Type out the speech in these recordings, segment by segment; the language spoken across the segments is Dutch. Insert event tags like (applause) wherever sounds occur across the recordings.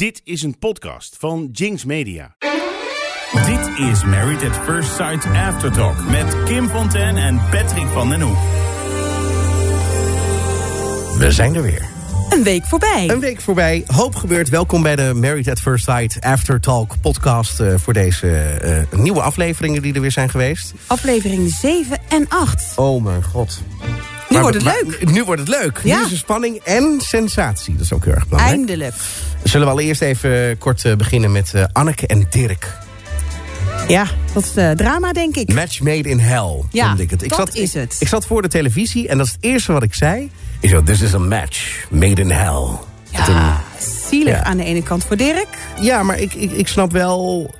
Dit is een podcast van Jinx Media. Dit is Married at First Sight Aftertalk met Kim Fontaine en Patrick van den Hoek. We zijn er weer. Een week voorbij. Een week voorbij. Hoop gebeurt. Welkom bij de Married at First Sight After Talk podcast... Uh, voor deze uh, nieuwe afleveringen die er weer zijn geweest. Aflevering 7 en 8. Oh mijn god. Nu maar, wordt het maar, leuk. Nu wordt het leuk. Ja. Nu is er spanning en sensatie. Dat is ook heel erg belangrijk. Eindelijk. Zullen we allereerst even kort uh, beginnen met Anneke en Dirk. Ja, dat is drama, denk ik. Match made in hell, ja, ik het. Ik dat zat, is het. Ik, ik, zat voor de televisie en dat is het eerste wat ik zei. Is dat, this is a match made in hell. Ja, een, zielig ja. aan de ene kant voor Dirk. Ja, maar ik, ik, ik snap wel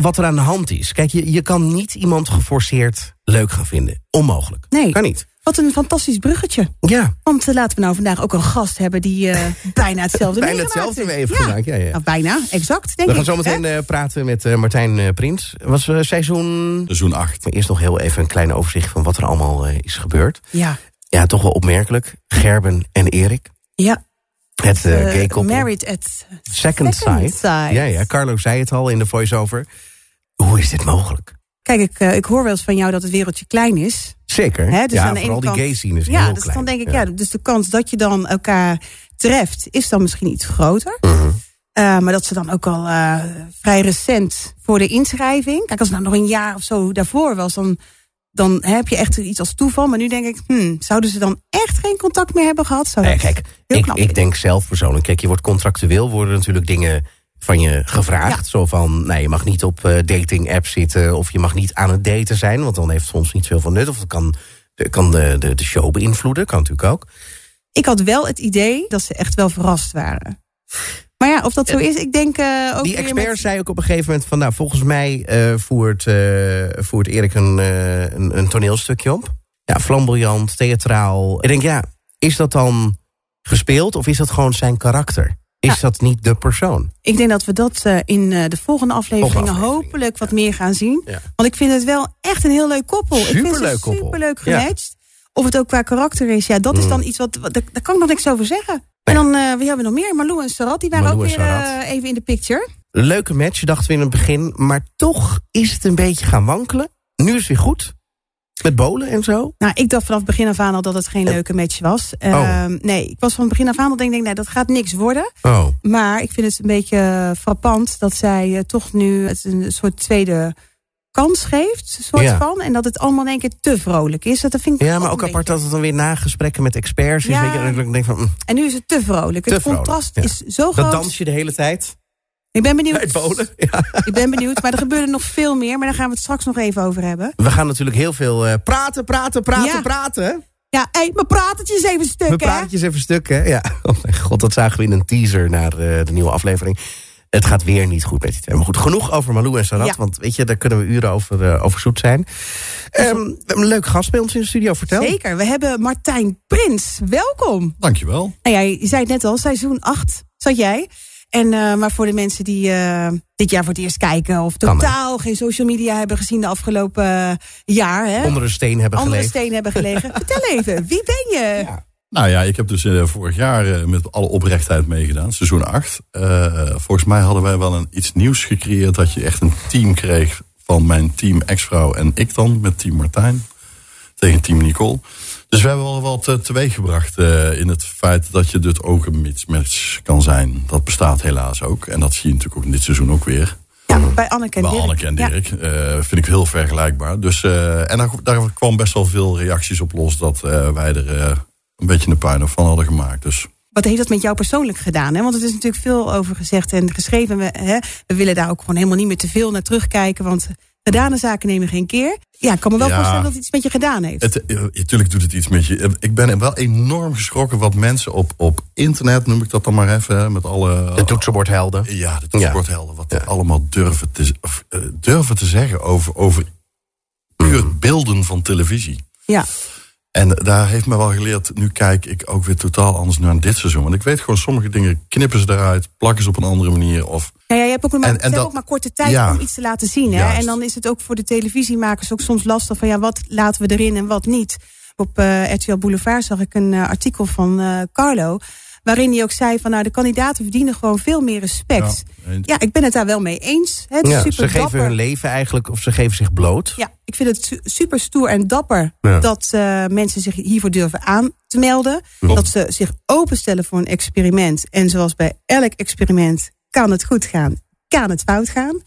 wat er aan de hand is. Kijk, je, je kan niet iemand geforceerd leuk gaan vinden. Onmogelijk. Nee. Kan niet. Wat een fantastisch bruggetje. Ja. Want uh, laten we nou vandaag ook een gast hebben die uh, (laughs) bijna hetzelfde Bijna hetzelfde mee heeft gedaan. Ja, ja. Nou, bijna, exact, denk we gaan zo meteen uh, praten met Martijn Prins. Was seizoen... Seizoen 8. Maar eerst nog heel even een klein overzicht van wat er allemaal is gebeurd. Ja. Ja, toch wel opmerkelijk. Gerben en Erik. Ja. Het gay koppel. Married at Second, second sight. sight. Ja, ja, Carlo zei het al in de voice-over. Hoe is dit mogelijk? Kijk, ik, uh, ik hoor wel eens van jou dat het wereldje klein is. Zeker. Hè, dus ja, aan de vooral die gay scene is ja, heel dus klein. dan denk ik, ja. dus de kans dat je dan elkaar treft, is dan misschien iets groter. Uh -huh. uh, maar dat ze dan ook al uh, vrij recent voor de inschrijving. Kijk, als het nou nog een jaar of zo daarvoor was, dan, dan heb je echt iets als toeval. Maar nu denk ik, hmm, zouden ze dan echt geen contact meer hebben gehad? Zou nee, kijk, ik, ik denk zelf persoonlijk, kijk, je wordt contractueel, worden natuurlijk dingen van je gevraagd. Ja. Zo van, nee, je mag niet op uh, dating app zitten... of je mag niet aan het daten zijn, want dan heeft het soms niet veel van nut. Of het kan, de, kan de, de, de show beïnvloeden, kan natuurlijk ook. Ik had wel het idee dat ze echt wel verrast waren. Maar ja, of dat zo is, ik denk... Uh, ook die expert met... zei ook op een gegeven moment van... nou, volgens mij uh, voert, uh, voert Erik een, een, een toneelstukje op. Ja, flamboyant, theatraal. Ik denk, ja, is dat dan gespeeld of is dat gewoon zijn karakter? Is ja. dat niet de persoon? Ik denk dat we dat uh, in uh, de volgende afleveringen aflevering. hopelijk wat meer gaan zien. Ja. Want ik vind het wel echt een heel leuk koppel. Superleuk ik vind ze koppel. superleuk gematcht. Ja. Of het ook qua karakter is, ja, dat Mm. is dan iets wat, wat daar, kan ik nog niks over zeggen. Nee. En dan, uh, wie hebben we nog meer? Malou en Sarat, die waren Malou ook weer even in de picture. Leuke match, dachten we in het begin. Maar toch is het een beetje gaan wankelen. Nu is het weer goed. Met bolen en zo. Nou, ik dacht vanaf het begin af aan al dat het geen leuke match was. Uh, oh. Nee, ik was van het begin af aan al denk ik, nee, dat gaat niks worden. Oh. Maar ik vind het een beetje frappant dat zij uh, toch nu het een soort tweede kans geeft, soort ja. van. En dat het allemaal in één keer te vrolijk is. Dat vind ik ja, maar ook, apart dat het dan weer na gesprekken met experts is. Ja. Weet je, en ik denk van, mm, En nu is het te vrolijk. te het vrolijk. contrast ja. is zo groot. Dat dans je de hele tijd. Ik ben benieuwd. (laughs) Ja. Ik ben benieuwd. Maar er gebeurde nog veel meer. Maar daar gaan we het straks nog even over hebben. We gaan natuurlijk heel veel uh, praten, praten, praten, Ja. praten. Ja, hey, maar praatjes even stuk, We hè? praatjes even stuk, hè? Ja. (laughs) Oh mijn god, dat zagen we in een teaser naar uh, de nieuwe aflevering. Het gaat weer niet goed met die twee. Maar goed, genoeg over Malou en Sarat. Ja. Want weet je, daar kunnen we uren over, uh, over zoet zijn. Um, we hebben een leuk gast bij ons in de studio. Vertel. Zeker. We hebben Martijn Prins. Welkom. Dankjewel. Nou ja, je zei het net al, seizoen 8 zat jij. En, uh, maar voor de mensen die uh, dit jaar voor het eerst kijken... of totaal geen social media hebben gezien de afgelopen uh, jaar... Hè? Onder een steen hebben Onder een geleefd. steen hebben gelegen. (laughs) Vertel even, wie ben je? Ja. Nou ja, ik heb dus vorig jaar met alle oprechtheid meegedaan, seizoen 8. Uh, volgens mij hadden wij wel een, iets nieuws gecreëerd... dat je echt een team kreeg van mijn team ex-vrouw en ik dan... met team Martijn tegen team Nicole. Dus we hebben wel wat teweeggebracht uh, in het feit dat je dus ook een mismatch kan zijn. Dat bestaat helaas ook. En dat zie je natuurlijk ook in dit seizoen ook weer. Ja, bij Anneke en bij Dirk. Anneke en Ja. Dirk. Uh, vind ik heel vergelijkbaar. Dus, uh, en daar, daar kwam best wel veel reacties op los... dat wij er een beetje een puin van hadden gemaakt. Dus Wat heeft dat met jou persoonlijk gedaan? Hè? Want het is natuurlijk veel over gezegd en geschreven. We, hè? we willen daar ook gewoon helemaal niet meer te veel naar terugkijken. Want gedane zaken nemen geen keer. Ja, ik kan me wel Ja. voorstellen dat het iets met je gedaan heeft. Het, eh, natuurlijk doet het iets met je. Ik ben wel enorm geschrokken wat mensen op, op internet, noem ik dat dan maar even, met alle... De toetsenbordhelden. Ja, de toetsenbordhelden. Wat die allemaal durven te, of, uh, durven te zeggen over, over puur beelden van televisie. Ja. En daar heeft me wel geleerd, nu kijk ik ook weer totaal anders naar dit seizoen. Want ik weet gewoon, sommige dingen knippen ze eruit, plakken ze op een andere manier. Of, Ja, ja, je hebt ook, maar, En- ze en hebben dat- ook maar korte tijd ja. om iets te laten zien. Hè? En dan is het ook voor de televisiemakers ook soms lastig van ja, wat laten we erin en wat niet. Op eh RTL Boulevard zag ik een eh, artikel van eh, Carlo. Waarin hij ook zei van nou, de kandidaten verdienen gewoon veel meer respect. Ja, ik ben het daar wel mee eens. Het is Ja, super ze geven dapper. hun leven eigenlijk, of ze geven zich bloot. Ja, ik vind het su- super stoer en dapper Ja. dat mensen zich hiervoor durven aan te melden. Klopt. Dat ze zich openstellen voor een experiment. En zoals bij elk experiment kan het goed gaan, kan het fout gaan.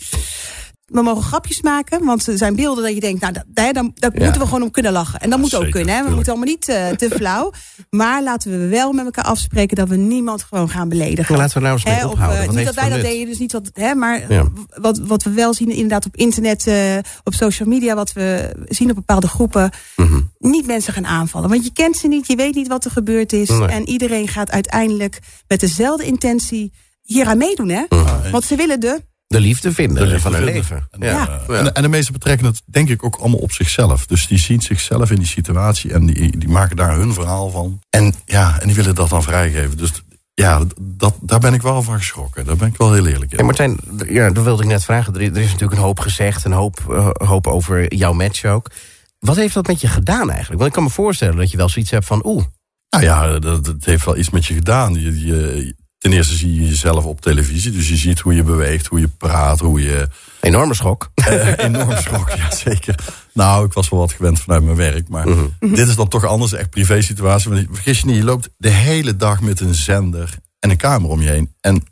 We mogen grapjes maken, want er zijn beelden dat je denkt, nou, da- daar, daar, daar Ja. moeten we gewoon om kunnen lachen. En dat moet ook kunnen, hè? we moeten allemaal niet eh, te flauw. Maar laten we wel met elkaar afspreken dat we niemand gewoon gaan beledigen. Maar laten we nou eens mee of, ophouden. eh, niet dat wij dat deden, dus niet wat, hè, maar Ja. wat, wat we wel zien inderdaad op internet, eh, op social media, wat we zien op bepaalde groepen, Mhm. niet mensen gaan aanvallen. Want je kent ze niet, je weet niet wat er gebeurd is. Nee. En iedereen gaat uiteindelijk met dezelfde intentie hieraan meedoen, hè? Want ze willen de. De liefde vinden De liefde van hun leven. En, Ja. en, en de meesten betrekken het denk ik ook allemaal op zichzelf. Dus die zien zichzelf in die situatie en die, die maken daar hun verhaal van. En ja, en die willen dat dan vrijgeven. Dus ja, dat, daar ben ik wel van geschrokken. Daar ben ik wel heel eerlijk in. En Martijn, ja, dat wilde ik net vragen. Er is, er is natuurlijk een hoop gezegd, een hoop, eh, hoop over jouw match ook. Wat heeft dat met je gedaan eigenlijk? Want ik kan me voorstellen dat je wel zoiets hebt van... oeh, Nou ja, dat, dat heeft wel iets met je gedaan. Je, je, ten eerste zie je jezelf op televisie. Dus je ziet hoe je beweegt, hoe je praat, hoe je... enorme schok. Eh, enorm schok, ja zeker. Nou, ik was wel wat gewend vanuit mijn werk. Maar Mhm. dit is dan toch anders, echt privé situatie. Want vergis je niet, je loopt de hele dag met een zender en een camera om je heen. En het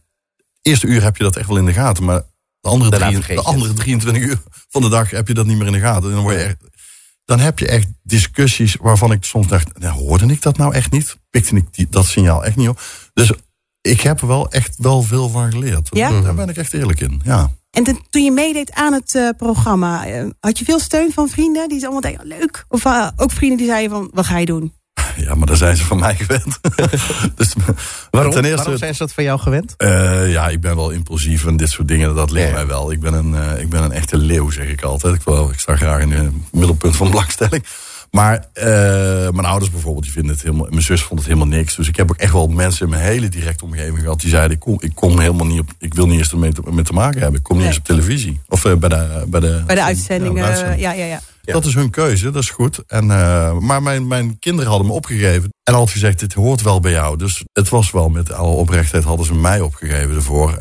eerste uur heb je dat echt wel in de gaten. Maar de andere, drie, de andere 23 uur van de dag heb je dat niet meer in de gaten. En dan, word je echt, dan heb je echt discussies waarvan ik soms dacht... Nou, hoorde ik dat nou echt niet? Pikte ik die, dat signaal echt niet op? Dus ik heb er wel echt wel veel van geleerd. Ja? Daar ben ik echt eerlijk in, ja. En ten- toen je meedeed aan het eh, programma, eh, had je veel steun van vrienden die ze allemaal denken, oh, leuk. Of eh, ook vrienden die zeiden van, wat ga je doen? Ja, maar daar zijn ze van mij gewend. (laughs) dus, Waarom, ten eerste, waarom zijn ze dat van jou gewend? eh, ja, ik ben wel impulsief en dit soort dingen, dat ligt Ja. mij wel. Ik ben, een, eh, ik ben een echte leeuw, zeg ik altijd. Ik, wil, ik sta graag in het middelpunt van belangstelling. Maar eh, mijn ouders bijvoorbeeld, die vinden het helemaal. Mijn zus vond het helemaal niks. Dus ik heb ook echt wel mensen in mijn hele directe omgeving gehad die zeiden: ik kom, ik kom helemaal niet op. Ik wil niet eens ermee te, met te maken hebben. Ik kom niet Nee. eens op televisie. Of eh, bij de, bij de, Bij de uitzendingen, Ja, uitzending. ja, ja, ja. Ja. Dat is hun keuze, dat is goed. En, eh, maar mijn, mijn kinderen hadden me opgegeven. En had gezegd, dit hoort wel bij jou. Dus het was wel met alle oprechtheid hadden ze mij opgegeven ervoor.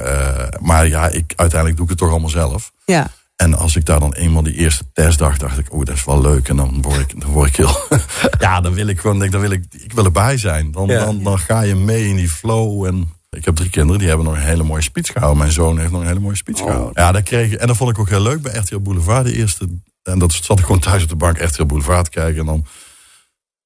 Maar ja, ik, uiteindelijk doe ik het toch allemaal zelf. ja. En als ik daar dan eenmaal die eerste testdag dacht ik, oh, dat is wel leuk. En dan word ik, dan word ik heel. (laughs) ja, dan wil ik gewoon, denk, dan wil ik, ik wil erbij zijn. Dan, Ja. dan, dan ga je mee in die flow. En ik heb drie kinderen, die hebben nog een hele mooie speech gehouden. Mijn zoon heeft nog een hele mooie speech gehouden. Ja, dat kreeg ik. En dat vond ik ook heel leuk bij RTL Boulevard, de eerste. En dat zat ik gewoon thuis op de bank RTL Boulevard te kijken. En dan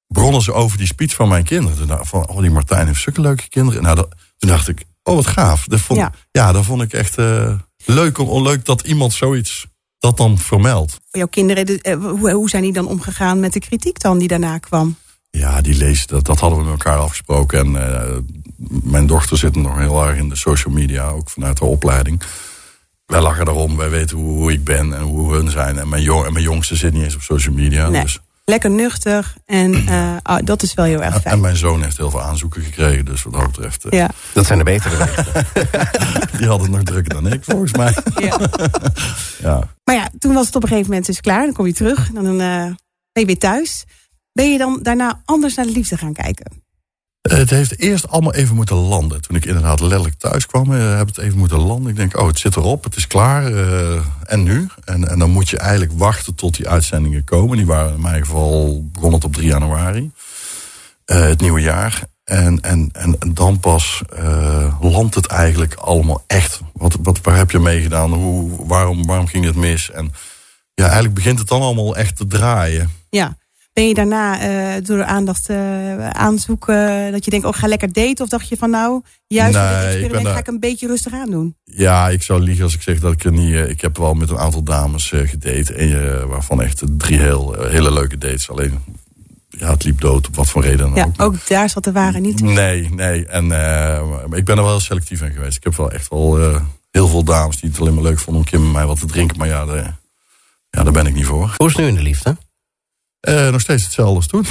bronnen ze over die speech van mijn kinderen. Toen dacht ik van, oh, die Martijn heeft zulke leuke kinderen. Nou, dat, toen dacht ik, oh, wat gaaf. Dat vond, Ja. ja. dat vond ik echt eh, leuk, dat iemand zoiets dat dan vermeldt. Voor jouw kinderen, de- eh, hoe, zijn die dan omgegaan met de kritiek dan die daarna kwam? Ja, die lezen, dat, dat hadden we met elkaar afgesproken. En eh, mijn dochter zit nog heel erg in de social media, ook vanuit de opleiding. Wij lachen erom, wij weten hoe, hoe ik ben en hoe hun zijn. En mijn, jong, en mijn jongste zit niet eens op social media. Nee. Dus, Lekker nuchter en eh, ah, dat is wel heel erg en fijn. mijn zoon heeft heel veel aanzoeken gekregen. Dus wat dat betreft, eh, Ja, Dat zijn de betere (laughs) wegen. die had het nog drukker dan ik, volgens mij. ja. (laughs) Ja. Maar ja, toen was het op een gegeven moment dus klaar. Dan kom je terug, dan eh, ben je weer thuis. Ben je dan daarna anders naar de liefde gaan kijken? Het heeft eerst allemaal even moeten landen. Toen ik inderdaad letterlijk thuis kwam, eh, heb het even moeten landen. Ik denk, oh, het zit erop, het is klaar. eh, en nu? En, en dan moet je eigenlijk wachten tot die uitzendingen komen. Die waren in mijn geval begonnen op 3 januari. Eh, het nieuwe jaar. En, en, en, dan pas landt het eigenlijk allemaal echt. Wat, wat, waar heb je mee gedaan? Hoe, waarom, waarom ging het mis? En ja, eigenlijk begint het dan allemaal echt te draaien. Ja. Ben je daarna eh, door de aandacht eh, aanzoeken dat je denkt, oh, ga lekker daten? Of dacht je van nou, juist Nee, met dit ik experiment ga ik een beetje rustig aan doen? Ja, ik zou liegen als ik zeg dat ik er niet. eh, Ik heb wel met een aantal dames eh, gedate. En, waarvan echt drie heel, hele leuke dates. Alleen, ja, het liep dood. Op wat voor reden dan Ja, ook. ook daar zat de ware niet. Nee, nee. En, eh, maar ik ben er wel selectief in geweest. Ik heb wel echt wel eh, heel veel dames die het alleen maar leuk vonden om een keer met mij wat te drinken. Maar ja, de, ja daar ben ik niet voor. Hoe is het nu in de liefde? Eh, nog steeds hetzelfde als toen.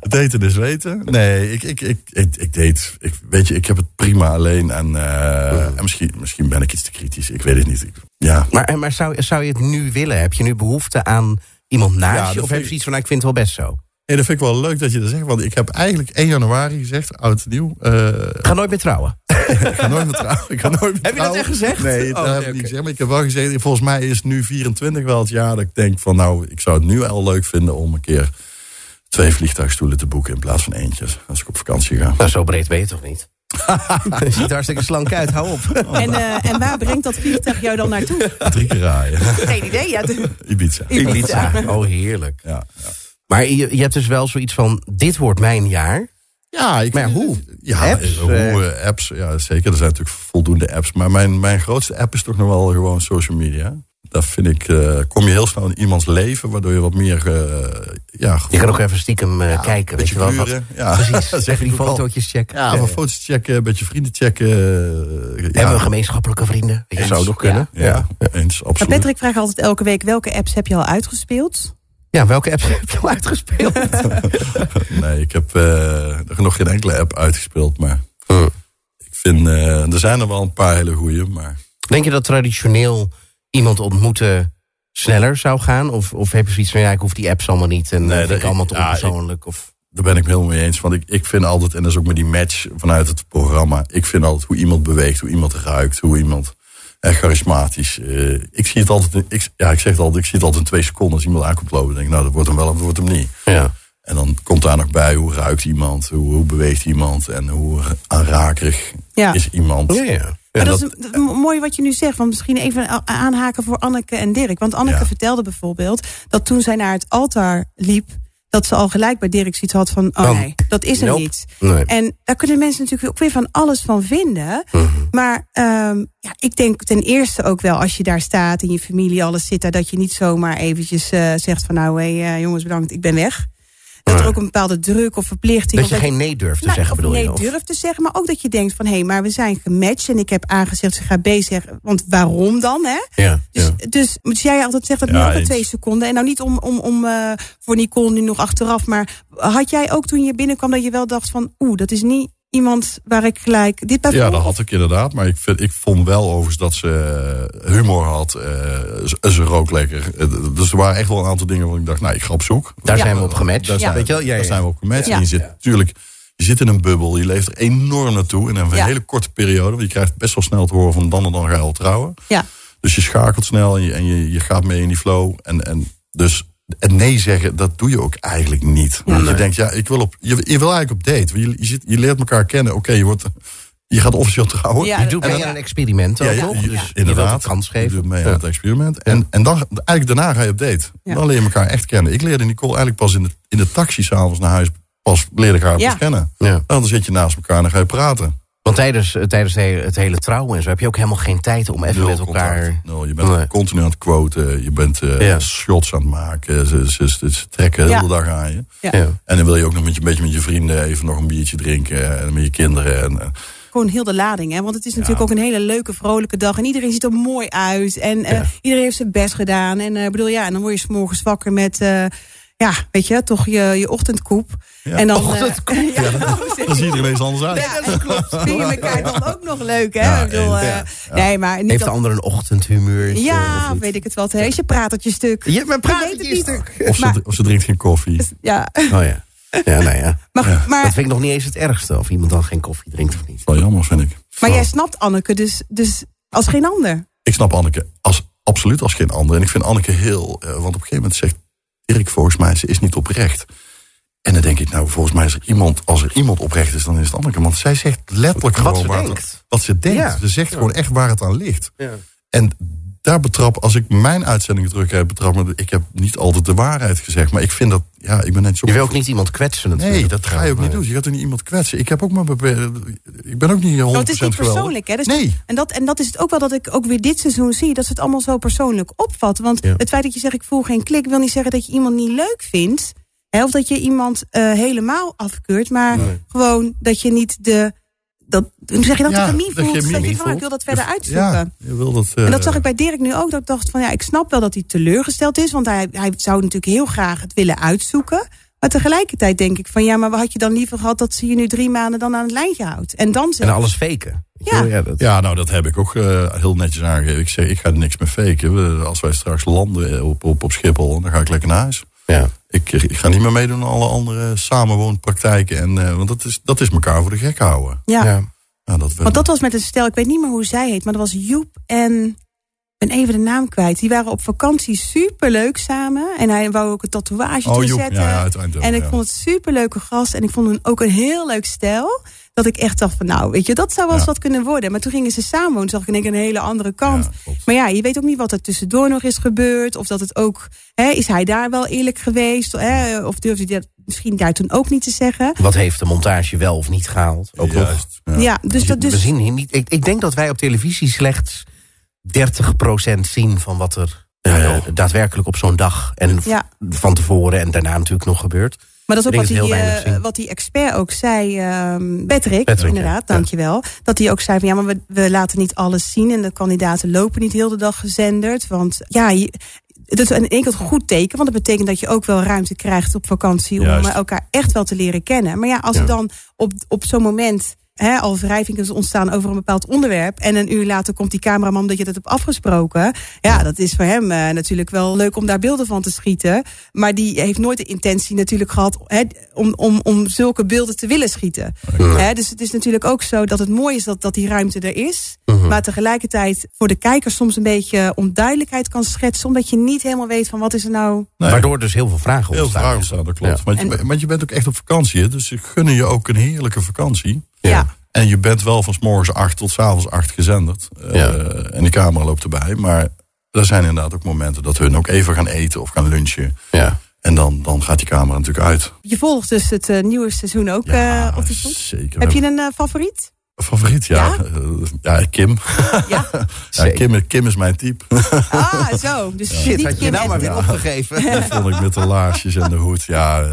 Daten is weten. Nee, ik, ik, ik, ik, ik date. Ik, weet je, ik heb het prima alleen. En, eh, en misschien, misschien ben ik iets te kritisch. Ik weet het niet. Ik- ja. Maar, maar zou, zou je het nu willen? Heb je nu behoefte aan iemand naast Ja, je? Of heb je zoiets van, nou, ik vind het wel best zo? Hey, dat vind ik wel leuk dat je dat zegt. Want ik heb eigenlijk 1 januari gezegd, oud en nieuw. eh, Ga nooit meer trouwen. (laughs) ik ga nooit meer trouwen. Ik ga nooit meer (laughs) Heb je dat echt gezegd? Nee, dat Oh, heb oké, ik niet gezegd. Maar ik heb wel gezegd, volgens mij is nu 24 wel het jaar dat ik denk van... nou, ik zou het nu al leuk vinden om een keer twee vliegtuigstoelen te boeken... in plaats van eentje, als ik op vakantie ga. Nou, zo breed ben je toch niet? (laughs) je ziet er hartstikke slank uit, hou op. En, eh, en waar brengt dat vliegtuig jou dan naartoe? Drie keer raaien. Geen idee. Ja, de- Ibiza. Ibiza. Oh, heerlijk. Ja, ja. Maar je, je hebt dus wel zoiets van, dit wordt mijn jaar. Ja, ik, Maar hoe? Ja, Apps, hoe, eh? eh, apps. Ja, zeker. Er zijn natuurlijk voldoende apps. Maar mijn, mijn grootste app is toch nog wel gewoon social media. Daar vind ik, eh, kom je heel snel in iemands leven, waardoor je wat meer, eh, ja, Je kan ook even stiekem eh, Ja, kijken. Weet beetje je wel, wat. Ja, precies. (laughs) dat zeg Even die fotootjes checken. Ja, van foto's checken, een beetje vrienden checken. eh, Hebben ja, we gemeenschappelijke vrienden? Je Eens. zou nog kunnen. ja, eens, Maar absoluut. Patrick vraagt altijd elke week, welke apps heb je al uitgespeeld? Ja, welke apps (laughs) heb je al uitgespeeld? (laughs) Nee, ik heb eh, nog geen enkele app uitgespeeld, maar Hm. ik vind, eh, er zijn er wel een paar hele goeie, maar Denk je dat traditioneel iemand ontmoeten sneller zou gaan? Of, of heb je zoiets van, ja, ik hoef die apps allemaal niet en Nee, nee, vind dat- ik allemaal te ja, onpersoonlijk? Of, Daar ben ik het helemaal mee eens. Want ik, ik vind altijd, en dat is ook met die match vanuit het programma. Ik vind altijd hoe iemand beweegt, hoe iemand ruikt, hoe iemand eh, charismatisch. eh, ik zie het altijd, ik, ja, ik zeg het altijd, ik zie het altijd in twee seconden als iemand aankomt lopen. denk ik, nou, dat wordt hem wel of dat wordt hem niet. ja. En dan komt daar nog bij hoe ruikt iemand, hoe, hoe beweegt iemand en hoe aanrakerig Ja. is iemand. Ja, ja. Maar dat, dat- is mooi wat je nu zegt. Want misschien even aanhaken voor Anneke en Dirk. Want Anneke Ja. vertelde bijvoorbeeld dat toen zij naar het altaar liep... dat ze al gelijk bij Dirk zoiets had van... oh Van, nee, dat is er nope. niet. Nee. En daar kunnen mensen natuurlijk ook weer van alles van vinden. Mhm. Maar ehm, ja, ik denk ten eerste ook wel als je daar staat... in je familie alles zit daar... dat je niet zomaar eventjes eh, zegt van... nou hé eh, jongens bedankt, ik ben weg. Dat er Nee. ook een bepaalde druk of verplichting... Dat je geen nee durft te nou, zeggen, bedoel nee je? Of? durft te zeggen, maar ook dat je denkt van... hé, hey, maar we zijn gematcht en ik heb aangezegd, ze gaat B zeggen. Want waarom dan, hè? Ja, Dus, ja. dus, dus jij altijd zegt dat nu Ja, eens. twee seconden. En nou niet om, om, om eh, voor Nicole nu nog achteraf. Maar had jij ook toen je binnenkwam dat je wel dacht van... oeh, dat is niet iemand waar ik gelijk dit bij Ja, dat had ik inderdaad. Maar ik, vind, ik vond wel overigens dat ze eh, humor had. eh, ze, ze rook lekker. Eh, Dus er waren echt wel een aantal dingen waar ik dacht, nou, ik ga op zoek. Daar Ja. zijn we op gematcht. Daar, Ja. zijn, Weet je wel? Ja, daar ja. zijn we op gematcht. Ja. En je zit natuurlijk, je zit in een bubbel. Je leeft er enorm naartoe. En in een Ja. hele korte periode. Want je krijgt best wel snel te horen van dan en dan ga je al trouwen. Ja, Dus je schakelt snel en je, en je, je gaat mee in die flow. En, en dus en nee zeggen, dat doe je ook eigenlijk niet. Want je denkt, ja, ik wil op, je, je wil eigenlijk op date. Je, je, zit, je leert elkaar kennen. Oké, je, wordt, je gaat officieel trouwen. Ja, Je doet mee dan- aan een experiment ook, Ja, ja, toch? je- Dus je inderdaad. wilt een kans Je geven. doet mee Ja. aan het experiment. En, en dan, eigenlijk daarna ga je op date. Ja. Dan leer je elkaar echt kennen. Ik leerde Nicole eigenlijk pas in de, in de taxi s'avonds naar huis. Pas leerde ik haar Ja. pas kennen. Ja. Nou, dan zit je naast elkaar en dan ga je praten. Want tijdens, eh, tijdens het hele, trouwen en zo heb je ook helemaal geen tijd om even Nul met elkaar... contact. Je bent Nee. continu aan het quoten. Je bent eh, Ja. shots aan het maken. Ze, ze, ze, ze trekken de Ja. hele dag aan je. ja. Ja. En dan wil je ook nog met je, een beetje met je vrienden even nog een biertje drinken. En met je kinderen. En, eh, gewoon heel de lading. Hè? Want het is natuurlijk ook een hele leuke, vrolijke dag. En iedereen ziet er mooi uit. En eh, Ja. iedereen heeft zijn best gedaan. En eh bedoel, ja, en dan word je 's morgens wakker met... eh, ja, weet je, toch je, je ochtendkoep. Ja. En dan, eh, Ochtendkoep, (laughs) ja, dan zie je er ineens anders uit. Ja, dat klopt. (laughs) Vind je elkaar dan ook nog leuk, hè? Ja, ik bedoel, eh, ja, ja. Nee, maar niet Heeft dat- de ander een ochtendhumeur? Ja, of weet ik het wat. hè? Is je pratertje stuk. Je, maar praat Ik het weet je het stuk. Of ze, Maar- of ze drinkt geen koffie. Ja, Oh ja. Ja, nou (laughs) ja. maar, Dat maar, vind ik nog niet eens het ergste. Of iemand dan geen koffie drinkt of niet. Wel jammer, vind ik. maar jij snapt Anneke dus, dus als geen ander. Ik snap Anneke als, absoluut als geen ander. En ik vind Anneke heel... eh, want op een gegeven moment zegt Dirk volgens mij... ze is niet oprecht. En dan denk ik, nou, volgens mij is er iemand... als er iemand oprecht is, dan is het Anneke. Want zij zegt letterlijk Wat gewoon ze denkt. Wat ze denkt. Ja. Ze zegt gewoon echt waar het aan ligt. Ja. En daar betrap, als ik mijn uitzendingen terugkijk, betrap me... ik heb niet altijd de waarheid gezegd. Maar ik vind dat... Ja, ik ben net zo... Je wil ook niet iemand kwetsen natuurlijk. Nee, dat ga je ook niet doen. Je gaat er niet iemand kwetsen. Ik heb ook maar beperkt- Ik ben ook niet 100% Nou, het is niet persoonlijk, hè? Dus Nee. En dat, en dat is het ook wel dat ik ook weer dit seizoen zie. Dat ze het allemaal zo persoonlijk opvat. Want Ja. het feit dat je zegt, ik voel geen klik... wil niet zeggen dat je iemand niet leuk vindt. Hè, of dat je iemand eh, helemaal afkeurt. Maar gewoon dat je niet de... Dat, zeg je dat? Ja, de chemie de voelt. chemie dat je niet van, ik wil dat verder uitzoeken. Ja, je wil dat... En dat eh, zag ik bij Dirk nu ook. Dat ik dacht van ja, ik snap wel dat hij teleurgesteld is. Want hij, hij zou natuurlijk heel graag het willen uitzoeken. Maar tegelijkertijd denk ik van ja, maar wat had je dan liever gehad dat ze je nu drie maanden dan aan het lijntje houdt? En dan En alles faken. Ja. ja, dat, Ja, nou dat heb ik ook eh, heel netjes aangegeven. Ik zeg, ik ga er niks meer faken. We- Als wij straks landen op, op, op Schiphol, dan ga ik lekker naar huis. ja. Ik, ik ga niet meer meedoen aan alle andere samenwoonpraktijken. En, eh, want dat is, dat is elkaar voor de gek houden. Ja. Ja. Ja, dat, Want dat was met een stel, ik weet niet meer hoe zij heet, maar dat was Joep en. Ben even de naam kwijt. Die waren op vakantie super leuk samen. En hij wou ook een tatoeage oh, toezetten. ja, en ik ja. vond het super leuke gast. En ik vond hem ook een heel leuk stijl. Dat ik echt dacht van nou, weet je, dat zou wel eens Ja. wat kunnen worden. Maar toen gingen ze samen wonen, zag ik in één een hele andere kant. Maar ja, je weet ook niet wat er tussendoor nog is gebeurd. Of dat het ook, hè, is hij daar wel eerlijk geweest? Hè? Of durfde hij dat misschien daar toen ook niet te zeggen? Wat heeft de montage wel of niet gehaald? Ook nog. Ja. Ja, dus dat We dus. zien hier niet. Ik, ik denk dat wij op televisie slechts 30% zien van wat er eh, daadwerkelijk op zo'n dag en Ja. van tevoren en daarna natuurlijk nog gebeurt. Maar dat is ook wat die, eh, wat die expert ook zei, ehm Patrick, Patrick, inderdaad, ja. dankjewel. Dat hij ook zei van ja, maar we, we laten niet alles zien en de kandidaten lopen niet heel de dag gezenderd. Want ja, je, dat is een enkel goed teken, want dat betekent dat je ook wel ruimte krijgt op vakantie om Juist. eh, elkaar echt wel te leren kennen. Maar ja, als Ja. er dan op, op zo'n moment hè, al wrijvingen ontstaan over een bepaald onderwerp en een uur later komt die cameraman omdat je dat hebt afgesproken. Ja, dat is voor hem eh, natuurlijk wel leuk om daar beelden van te schieten. Maar die heeft nooit de intentie natuurlijk gehad hè, om, om, om zulke beelden te willen schieten. Hè, dus het is natuurlijk ook zo dat het mooi is dat, dat die ruimte er is. Mhm. Maar tegelijkertijd voor de kijker soms een beetje onduidelijkheid kan schetsen. Omdat je niet helemaal weet van wat is er nou... Nee. Waardoor dus heel veel vragen Heel ontstaan. vragen staan, dat klopt. Ja. Want, je, En- want je bent ook echt op vakantie, dus ze gunnen je ook een heerlijke vakantie. Ja. En je bent wel van s morgens acht tot s avonds acht gezenderd. Eh, Ja. en de camera loopt erbij. Maar er zijn inderdaad ook momenten dat hun ook even gaan eten of gaan lunchen. Ja. En dan, dan gaat die camera natuurlijk uit. Je volgt dus het eh, nieuwe seizoen ook Ja, eh, op de voet. zeker. Heb je een eh, favoriet? Favoriet, ja. Ja? Ja, ja Kim. Ja. (laughs) Ja, Zeker. Kim. Kim is mijn type. Ah, zo. Dus Shit, niet had je Kim nou maar weer opgegeven. Dat vond ik met de laarsjes en de hoed. Ja, eh,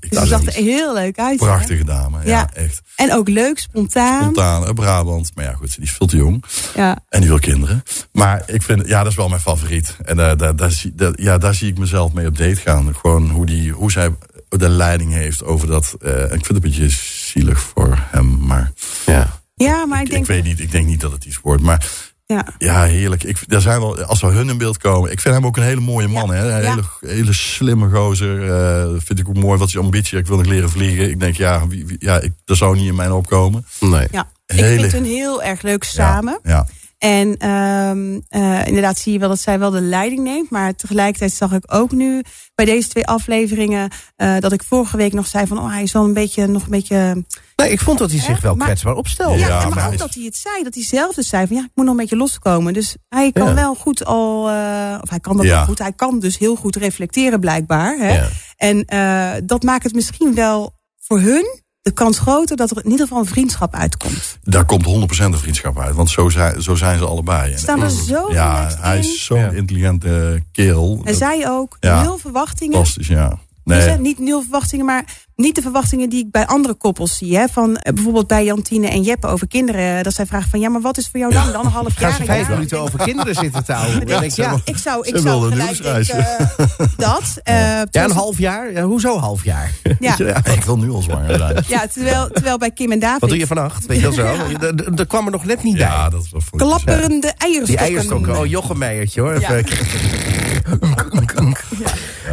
ik Dus zag er heel leuk uit. hè? Prachtige dame. Ja, Ja. echt. En ook leuk, spontaan. Spontaan, uit Brabant. Maar ja, goed, die is veel te jong. Ja. En die wil kinderen. Maar ik vind, ja, dat is wel mijn favoriet. En daar, daar, daar, zie, daar- ja, daar zie ik mezelf mee op date gaan. Gewoon hoe, die, hoe zij de leiding heeft over dat. eh, ik vind het een beetje zielig voor hem. Maar Ja. ja, maar ik ik, denk... weet niet, ik denk niet dat het iets wordt. Maar Ja. ja, heerlijk. Ik, er zijn wel, als we hun in beeld komen. Ik vind hem ook een hele mooie man. Hè? Een Ja. hele, hele slimme gozer. eh, vind ik ook mooi wat zijn ambitie. Ik wil nog leren vliegen. Ik denk, ja, wie, wie- ja ik, dat zou niet in mijn opkomen. Nee. Ja. Ik vind hun heel erg leuk samen. Ja, ja. En ehm, eh, inderdaad zie je wel dat zij wel de leiding neemt. Maar tegelijkertijd zag ik ook nu bij deze twee afleveringen... eh, dat ik vorige week nog zei van... oh, hij is wel een beetje, nog een beetje... Nee, ik vond dat hij zich wel Maar- kwetsbaar opstelde. Ja, maar ook is- dat hij het zei. Dat hij zelf dus zei van... ja, ik moet nog een beetje loskomen. Dus hij kan Ja. wel goed al... eh, of hij kan dat Ja. wel goed. Hij kan dus heel goed reflecteren blijkbaar. Hè? Ja. En eh, dat maakt het misschien wel voor hun... de kans groter dat er in ieder geval een vriendschap uitkomt. Daar komt 100% een vriendschap uit. Want zo zijn, zo zijn ze allebei. En- Staan er zo ja, hij is zo'n Ja. intelligente kerel. En zij ook. Ja. Nul verwachtingen. Fantastisch, ja. Dus, hè, niet nul verwachtingen, maar niet de verwachtingen die ik bij andere koppels zie. Hè? Van eh, bijvoorbeeld bij Jantine en Jeppe over kinderen. Dat zij vragen van ja, maar wat is voor jou dan? Dan een half Gaan jaar. ze een vijf jaar? minuten over kinderen zitten te houden? (laughs) Ik, ja, Ik zou, ik zou gelijk eh, (laughs) dat. eh, ja, terwijl een half jaar? Ja, hoezo half jaar? (laughs) Ja, ja, ik wil nu al zwanger zijn. ja terwijl, terwijl bij Kim en David... Wat doe je vannacht? Weet je wel zo? Er- er- Er kwam er nog net niet bij. Ja, dat was Klapperende Die eierstokken. eierstokken. Oh, Jochem Meijertje hoor. Ja. Even-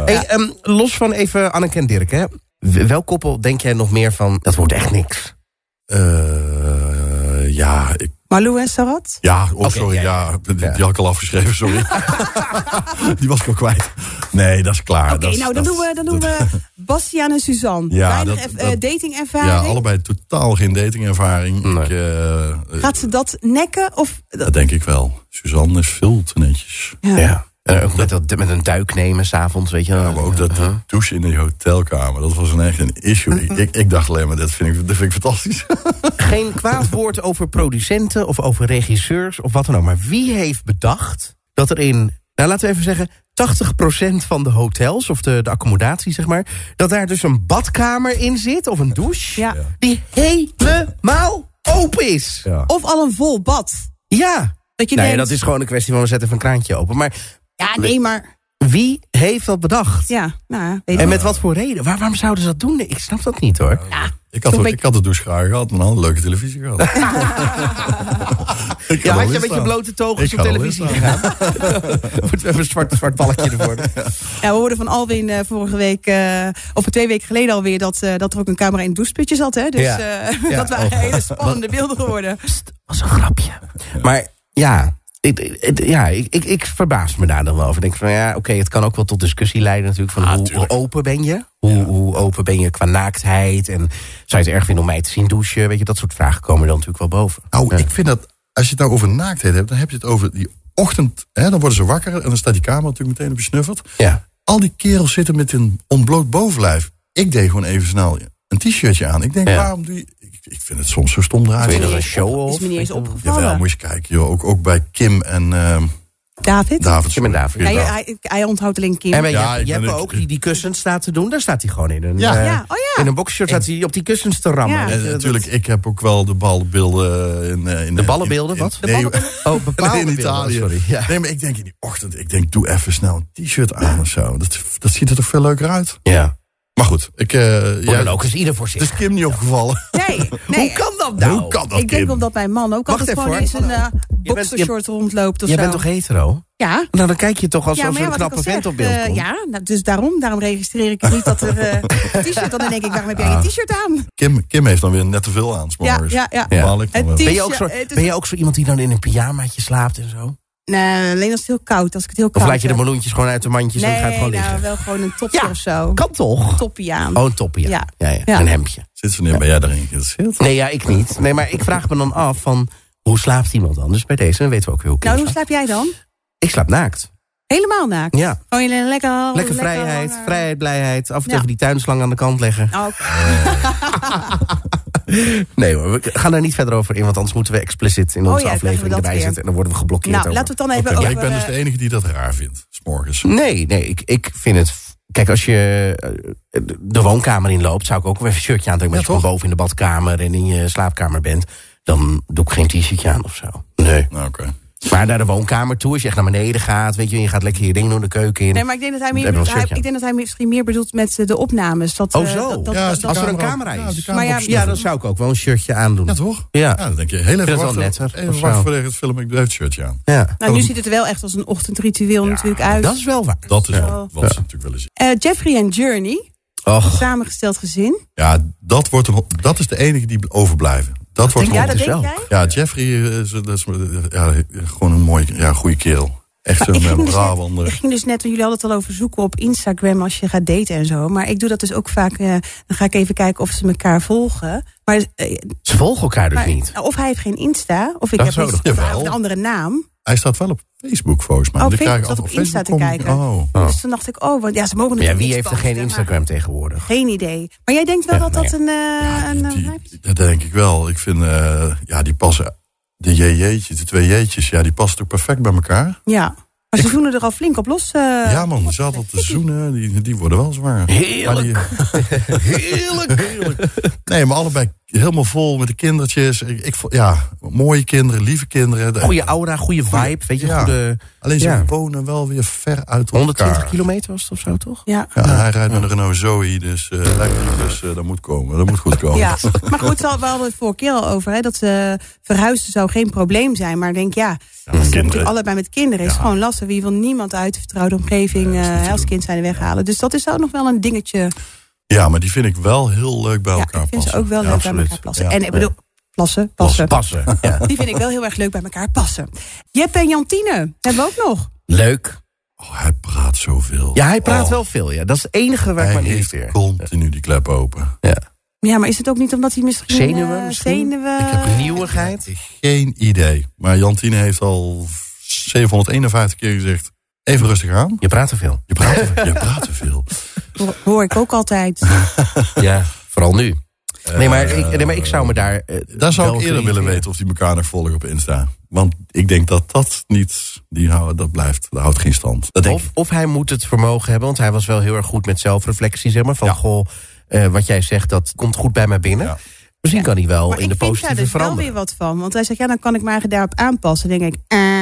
Hey, ehm, los van even Anneke en Dirk. Hè. Welk koppel denk jij nog meer van... dat wordt echt niks? Eh, ja, ik, Malou en Sarat? ja, oh, sorry, ja, ja, die, Ja. die had ik al afgeschreven, sorry. (laughs) die was ik al kwijt. Nee, dat is klaar. Oké, Dat is- nou dan dat- doen we, dan doen we Bastiaan en Suzanne. Ja, Weinig dat- eh, dat- datingervaring. Ja, allebei totaal geen datingervaring. Nee. Ik, eh, eh, Gaat ze dat nekken? Of, dat denk ik wel. Suzanne is veel te netjes. ja. Ja. Ook met, dat, met een duik nemen s'avonds, weet je wel. Ja, maar ook dat douchen in die hotelkamer, dat was een echt een issue. Ik, ik, ik dacht alleen maar, dat vind ik, dat vind ik fantastisch. (laughs) Geen kwaad woord over producenten of over regisseurs of wat dan ook. Maar wie heeft bedacht dat er in, nou laten we even zeggen, 80% van de hotels of de, de accommodatie, zeg maar, dat daar dus een badkamer in zit of een douche Ja. die helemaal open is. Ja. Of al een vol bad. Ja. Dat je Nee, denkt, dat is gewoon een kwestie van we zetten even een kraantje open. Maar ja, nee, maar... wie heeft dat bedacht? Ja, nou, weet En met wat voor reden? Waar, waarom zouden ze dat doen? Nee, ik snap dat niet hoor. Ja, Ik had, Zo'n ik had de douche graag gehad, maar dan had een leuke televisie gehad. (laughs) (laughs) Ik Ja, had je met je staan. blote togen Ik op televisie gegaan? (laughs) Moeten we even een zwart, zwart balkje ervoor. Ja, we hoorden van Alwin eh, vorige week, eh, of twee weken geleden alweer, dat, eh, dat er ook een camera in het doucheputje zat. Hè? Dus Ja. eh, Ja. dat waren Oh. hele spannende beelden geworden. was een grapje. Maar ja, ik, ja ik, ik, ik verbaas me daar dan wel over. Ik denk van ja, oké, het kan ook wel tot discussie leiden natuurlijk. Van Ah, hoe, open ben je? Hoe, hoe open ben je qua naaktheid? En zou je het erg vinden om mij te zien douchen? Weet je, dat soort vragen komen dan natuurlijk wel boven. Nou, Ja. ik vind dat als je het nou over naaktheid hebt, dan heb je het over die ochtend. Hè, dan worden ze wakker en dan staat die kamer natuurlijk meteen op je snuffert. Ja. Al die kerels zitten met een ontbloot bovenlijf. Ik deed gewoon even snel een t-shirtje aan. Ik denk, Ja. waarom doe je... Ik, vind het soms zo stom Vind je eruit. dat zien. een show Is of? me niet eens opgevallen. Jawel, moet je eens kijken. Joh. Ook, ook bij Kim en ehm David? David. Kim en David. Ja, hij, hij onthoudt alleen Kim. En je, Ja, je hebt ook die, die kussens staat te doen. Daar staat hij gewoon in een, Ja. eh, Ja, oh ja. in een boxshirt staat hij op die kussens te rammen. Ja. Dat- natuurlijk, ik heb ook wel de ballenbeelden in... eh, in De ballenbeelden, wat? De nee, (laughs) ballenbeelden? Oh, bepaalde in beelden, Italië. sorry. Ja. Nee, maar ik denk in die ochtend, ik denk, doe even snel een t-shirt aan of zo. Dat, dat ziet er toch veel leuker uit. ja. Maar goed, ik... eh jij- dan ook is ieder voor Het is zich. Kim niet opgevallen. Nee, (laughs) nee. Hoe kan dat nou? Hoe kan dat, ik denk Kim? omdat mijn man ook Wacht altijd even, gewoon hoor. in zijn uh, je- boxershort rondloopt of Jij zo. bent toch hetero? Ja. Nou, dan kijk je toch als, ja, er een wat ik knappe al vent zeg, op beeld eh, komt. ja, nou, dus daarom, daarom registreer ik niet dat er eh, een (laughs) t-shirt. Dan denk ik, waarom heb jij Ah. een t-shirt aan? Kim, Kim heeft dan weer net te veel aan, Ja, ja, ja. Ja. Baal ik dan Het wel. t- Ben je, ook zo, het is- ben je ook zo iemand die dan in een pyjamaatje slaapt en zo? Nee, alleen als het heel koud. Als ik het heel Of koud laat je de heb. meloentjes gewoon uit de mandjes en Nee, gaat gewoon nou, liggen? wel gewoon een topje Ja. of zo. Kan toch? Toppie aan. Oh, een toppie, ja. Ja. Ja. Ja, Ja. Een hemdje. Sinds wanneer ben jij daarin geïnteresseerd? Nee, ja, ik niet. Nee, maar ik vraag me dan af van... Hoe slaapt iemand dan? Dus bij deze dan weten we ook heel nou, hoe slaap jij dan? Ik slaap naakt. Helemaal naakt. Ja. Gewoon je lekker... Lekker vrijheid, lange- vrijheid, blijheid. Af en toe Ja. even die tuinslang aan de kant leggen. Oh. (laughs) Nee hoor, we gaan daar niet verder over in. Want anders moeten we explicit in Oh onze ja, aflevering erbij weer. zetten. En dan worden we geblokkeerd Nou, over. laten we het dan even over... ik ben dus de enige die dat raar vindt, s'morgens. Nee, nee, ik, ik vind het... Kijk, als je eh, de woonkamer inloopt... zou ik ook wel even een shirtje aantrekken. Maar Ja, als je gewoon toch? boven in de badkamer en in je slaapkamer bent... dan doe ik geen t-shirtje aan of zo. Nee. Nou, oké. Maar naar de woonkamer toe, als je echt naar beneden gaat... weet je, je gaat lekker je ding doen de keuken in. Nee, maar ik denk dat hij, meer bedoelt, hij, ik denk dat hij misschien meer bedoelt met de opnames. Dat, Oh, eh, zo. dat- dat- Ja, dat- als er een camera- ja, is. camera Maar ja, ja, dan zou ik ook wel een shirtje aandoen. Ja, toch? Ja. Ja, dan denk je, heel even Dat is wel wachten. netter, Even wachten ik het film, ik doe het shirtje aan. Ja. nou, nu ziet het er wel echt als een ochtendritueel natuurlijk uit. Dat is wel waar. Dat is Ja. wel wat ze natuurlijk willen zien. Eh, Jeffrey en Journey, Och, samengesteld gezin. Ja, dat, wordt een, dat is de enige die overblijven. Dat wordt Ja, een- dat dus denk jij? Ja, Jeffrey eh, is, dat is eh, ja, gewoon een mooi, ja, goede kerel. Echt een ik, ging dus net, Brabander. ik ging dus net, jullie hadden het al over zoeken op Instagram als je gaat daten en zo. Maar ik doe dat dus ook vaak. eh, dan ga ik even kijken of ze elkaar volgen. Maar, eh, ze volgen elkaar dus maar niet. of hij heeft geen Insta, of ik Dat heb niet, toch- of een andere naam. Hij staat wel op Facebook volgens mij. Oh, zat altijd op Insta te kom- kijken. Oh. Oh. Dus toen dacht ik, oh, want ja, ze mogen ja, wie heeft er geen maar- Instagram tegenwoordig? Geen idee. Maar jij denkt wel Ja, dat dat nee. een... eh, een Die- eh, die- dat denk ik wel. Ik vind, eh, ja, die passen, de JJ'tjes, de twee J'tjes, ja, die passen ook perfect bij elkaar. ja, maar ze zoenen er al flink op los. eh. ja man, ze hadden te zoenen, die, die worden wel zwaar. Heerlijk. Die- (laughs) heerlijk, heerlijk. Nee, maar allebei helemaal vol met de kindertjes. Ik, ik, ja, mooie kinderen, lieve kinderen. De- Goede aura, goede vibe. Weet je, Ja. goede... Alleen ze ja. wonen wel weer ver uit 120 elkaar. kilometer was het of zo, toch? Ja. Ja, hij rijdt met een Renault Zoe, dus uh, lekker. Dus eh, dat moet komen. Dat moet goed komen. Ja, maar goed, we hadden het vorige keer al over. Hè, dat ze verhuizen zou geen probleem zijn. Maar ik denk, ja, als ze allebei met kinderen is Ja. gewoon lastig. Wie wil niemand uit de vertrouwde omgeving eh, natuurlijk- als kind zijn weghalen. Dus dat is ook nog wel een dingetje. Ja, maar die vind ik wel heel leuk bij Ja, elkaar ik vind passen. ze ook wel Ja, leuk bij elkaar passen. Ja. En ik bedoel, plassen, passen. Passen. Ja. (laughs) Die vind ik wel heel erg leuk bij elkaar passen. Jeppe en Jantine hebben we ook nog. Leuk. Oh, hij praat zoveel. Ja, hij praat Oh, wel veel. Ja. Dat is het enige waar ik Hij me heeft irriteer. continu die klep open. Ja. Ja, maar is het ook niet omdat hij misschien... Zenuwen eh, misschien? Zenuwen. Ik heb nieuwigheid. Geen idee. Maar Jantine heeft al 751 keer gezegd... Even rustig aan. Je praat te veel. Je praat, te- je praat te veel. (laughs) Hoor- ik ook altijd. (laughs) Ja, vooral nu. Nee, maar ik, nee, maar ik zou me daar... eh, Daar zou ik eerder willen weten of die elkaar nog volgen op Insta. Want ik denk dat dat niet... Die houden, dat blijft. Dat houdt geen stand. Dat Of, of hij moet het vermogen hebben, want hij was wel heel erg goed met zelfreflectie, zeg maar. Van, Ja. goh, eh, wat jij zegt, dat komt goed bij mij binnen. Ja. Misschien kan hij wel Maar in de ik vind daar positieve dus wel veranderen. weer wat van. Want hij zegt, ja, dan kan ik me eigenlijk daarop aanpassen. Dan denk ik, eh,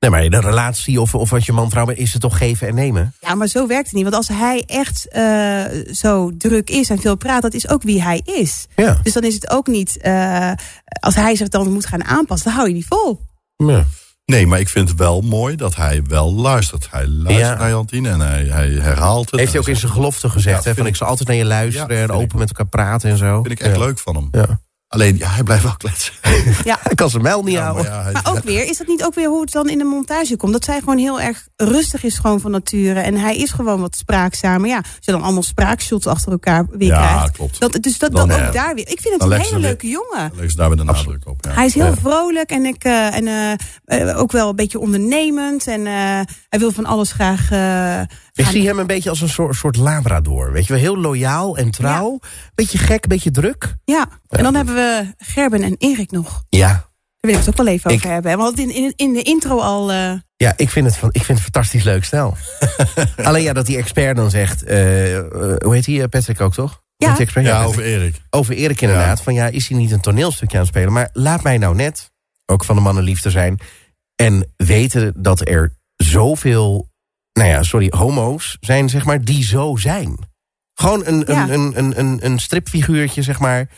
Nee, maar in een relatie of, of als je man vrouw bent, is het toch geven en nemen? Ja, maar zo werkt het niet. Want als hij echt eh, zo druk is en veel praat, dat is ook wie hij is. Ja. Dus dan is het ook niet, eh, als hij zich dan moet gaan aanpassen, dan hou je niet vol. ja. Nee, maar ik vind het wel mooi dat hij wel luistert. Hij luistert Ja. naar Jantine en hij, hij herhaalt het. Heeft hij ook in zijn gelofte gezegd, Ja, hè? Van ik zal altijd naar je luisteren Ja, en ik. open met elkaar praten en zo. vind ik echt Ja. leuk van hem. Ja. Alleen, ja, hij blijft wel kletsen. Ja. (laughs) Hij kan zijn mijl niet Ja, houden. maar ja, hij- Maar ook weer, is dat niet ook weer hoe het dan in de montage komt? Dat zij gewoon heel erg rustig is gewoon van nature. En hij is gewoon wat spraakzamer. Ja, als je dan allemaal spraakshots achter elkaar weer Ja, krijgt. klopt. Dat, dus dat, Dan, dat eh, ook daar weer. Ik vind het dan een hele ze leuke jongen. Leg ze daar weer de nadruk op. Ja. Hij is heel Ja. vrolijk en, ik, eh, en eh, ook wel een beetje ondernemend. En eh, hij wil van alles graag... eh, Ik zie hem een beetje als een soort, soort labrador. Weet je wel, heel loyaal en trouw. Beetje gek, beetje druk. Ja, en dan hebben we Gerben en Erik nog. Ja. Daar wil ik het ook wel even Ik- over hebben. Want in, in, in de intro al... eh, Ja, ik vind het, van, ik vind het fantastisch leuk stel. (laughs) Alleen ja, dat die expert dan zegt... eh, eh, hoe heet hij? Patrick ook, toch? Ja. Heet die expert? Ja, Patrick. over Erik. over Erik inderdaad. Van ja, is hij niet een toneelstukje aan het spelen? Maar laat mij nou net, ook van de mannen liefde zijn... en weten dat er zoveel, nou ja, sorry, homo's zijn, zeg maar, die zo zijn. Gewoon een, Ja. een, een, een, een, een stripfiguurtje, zeg maar...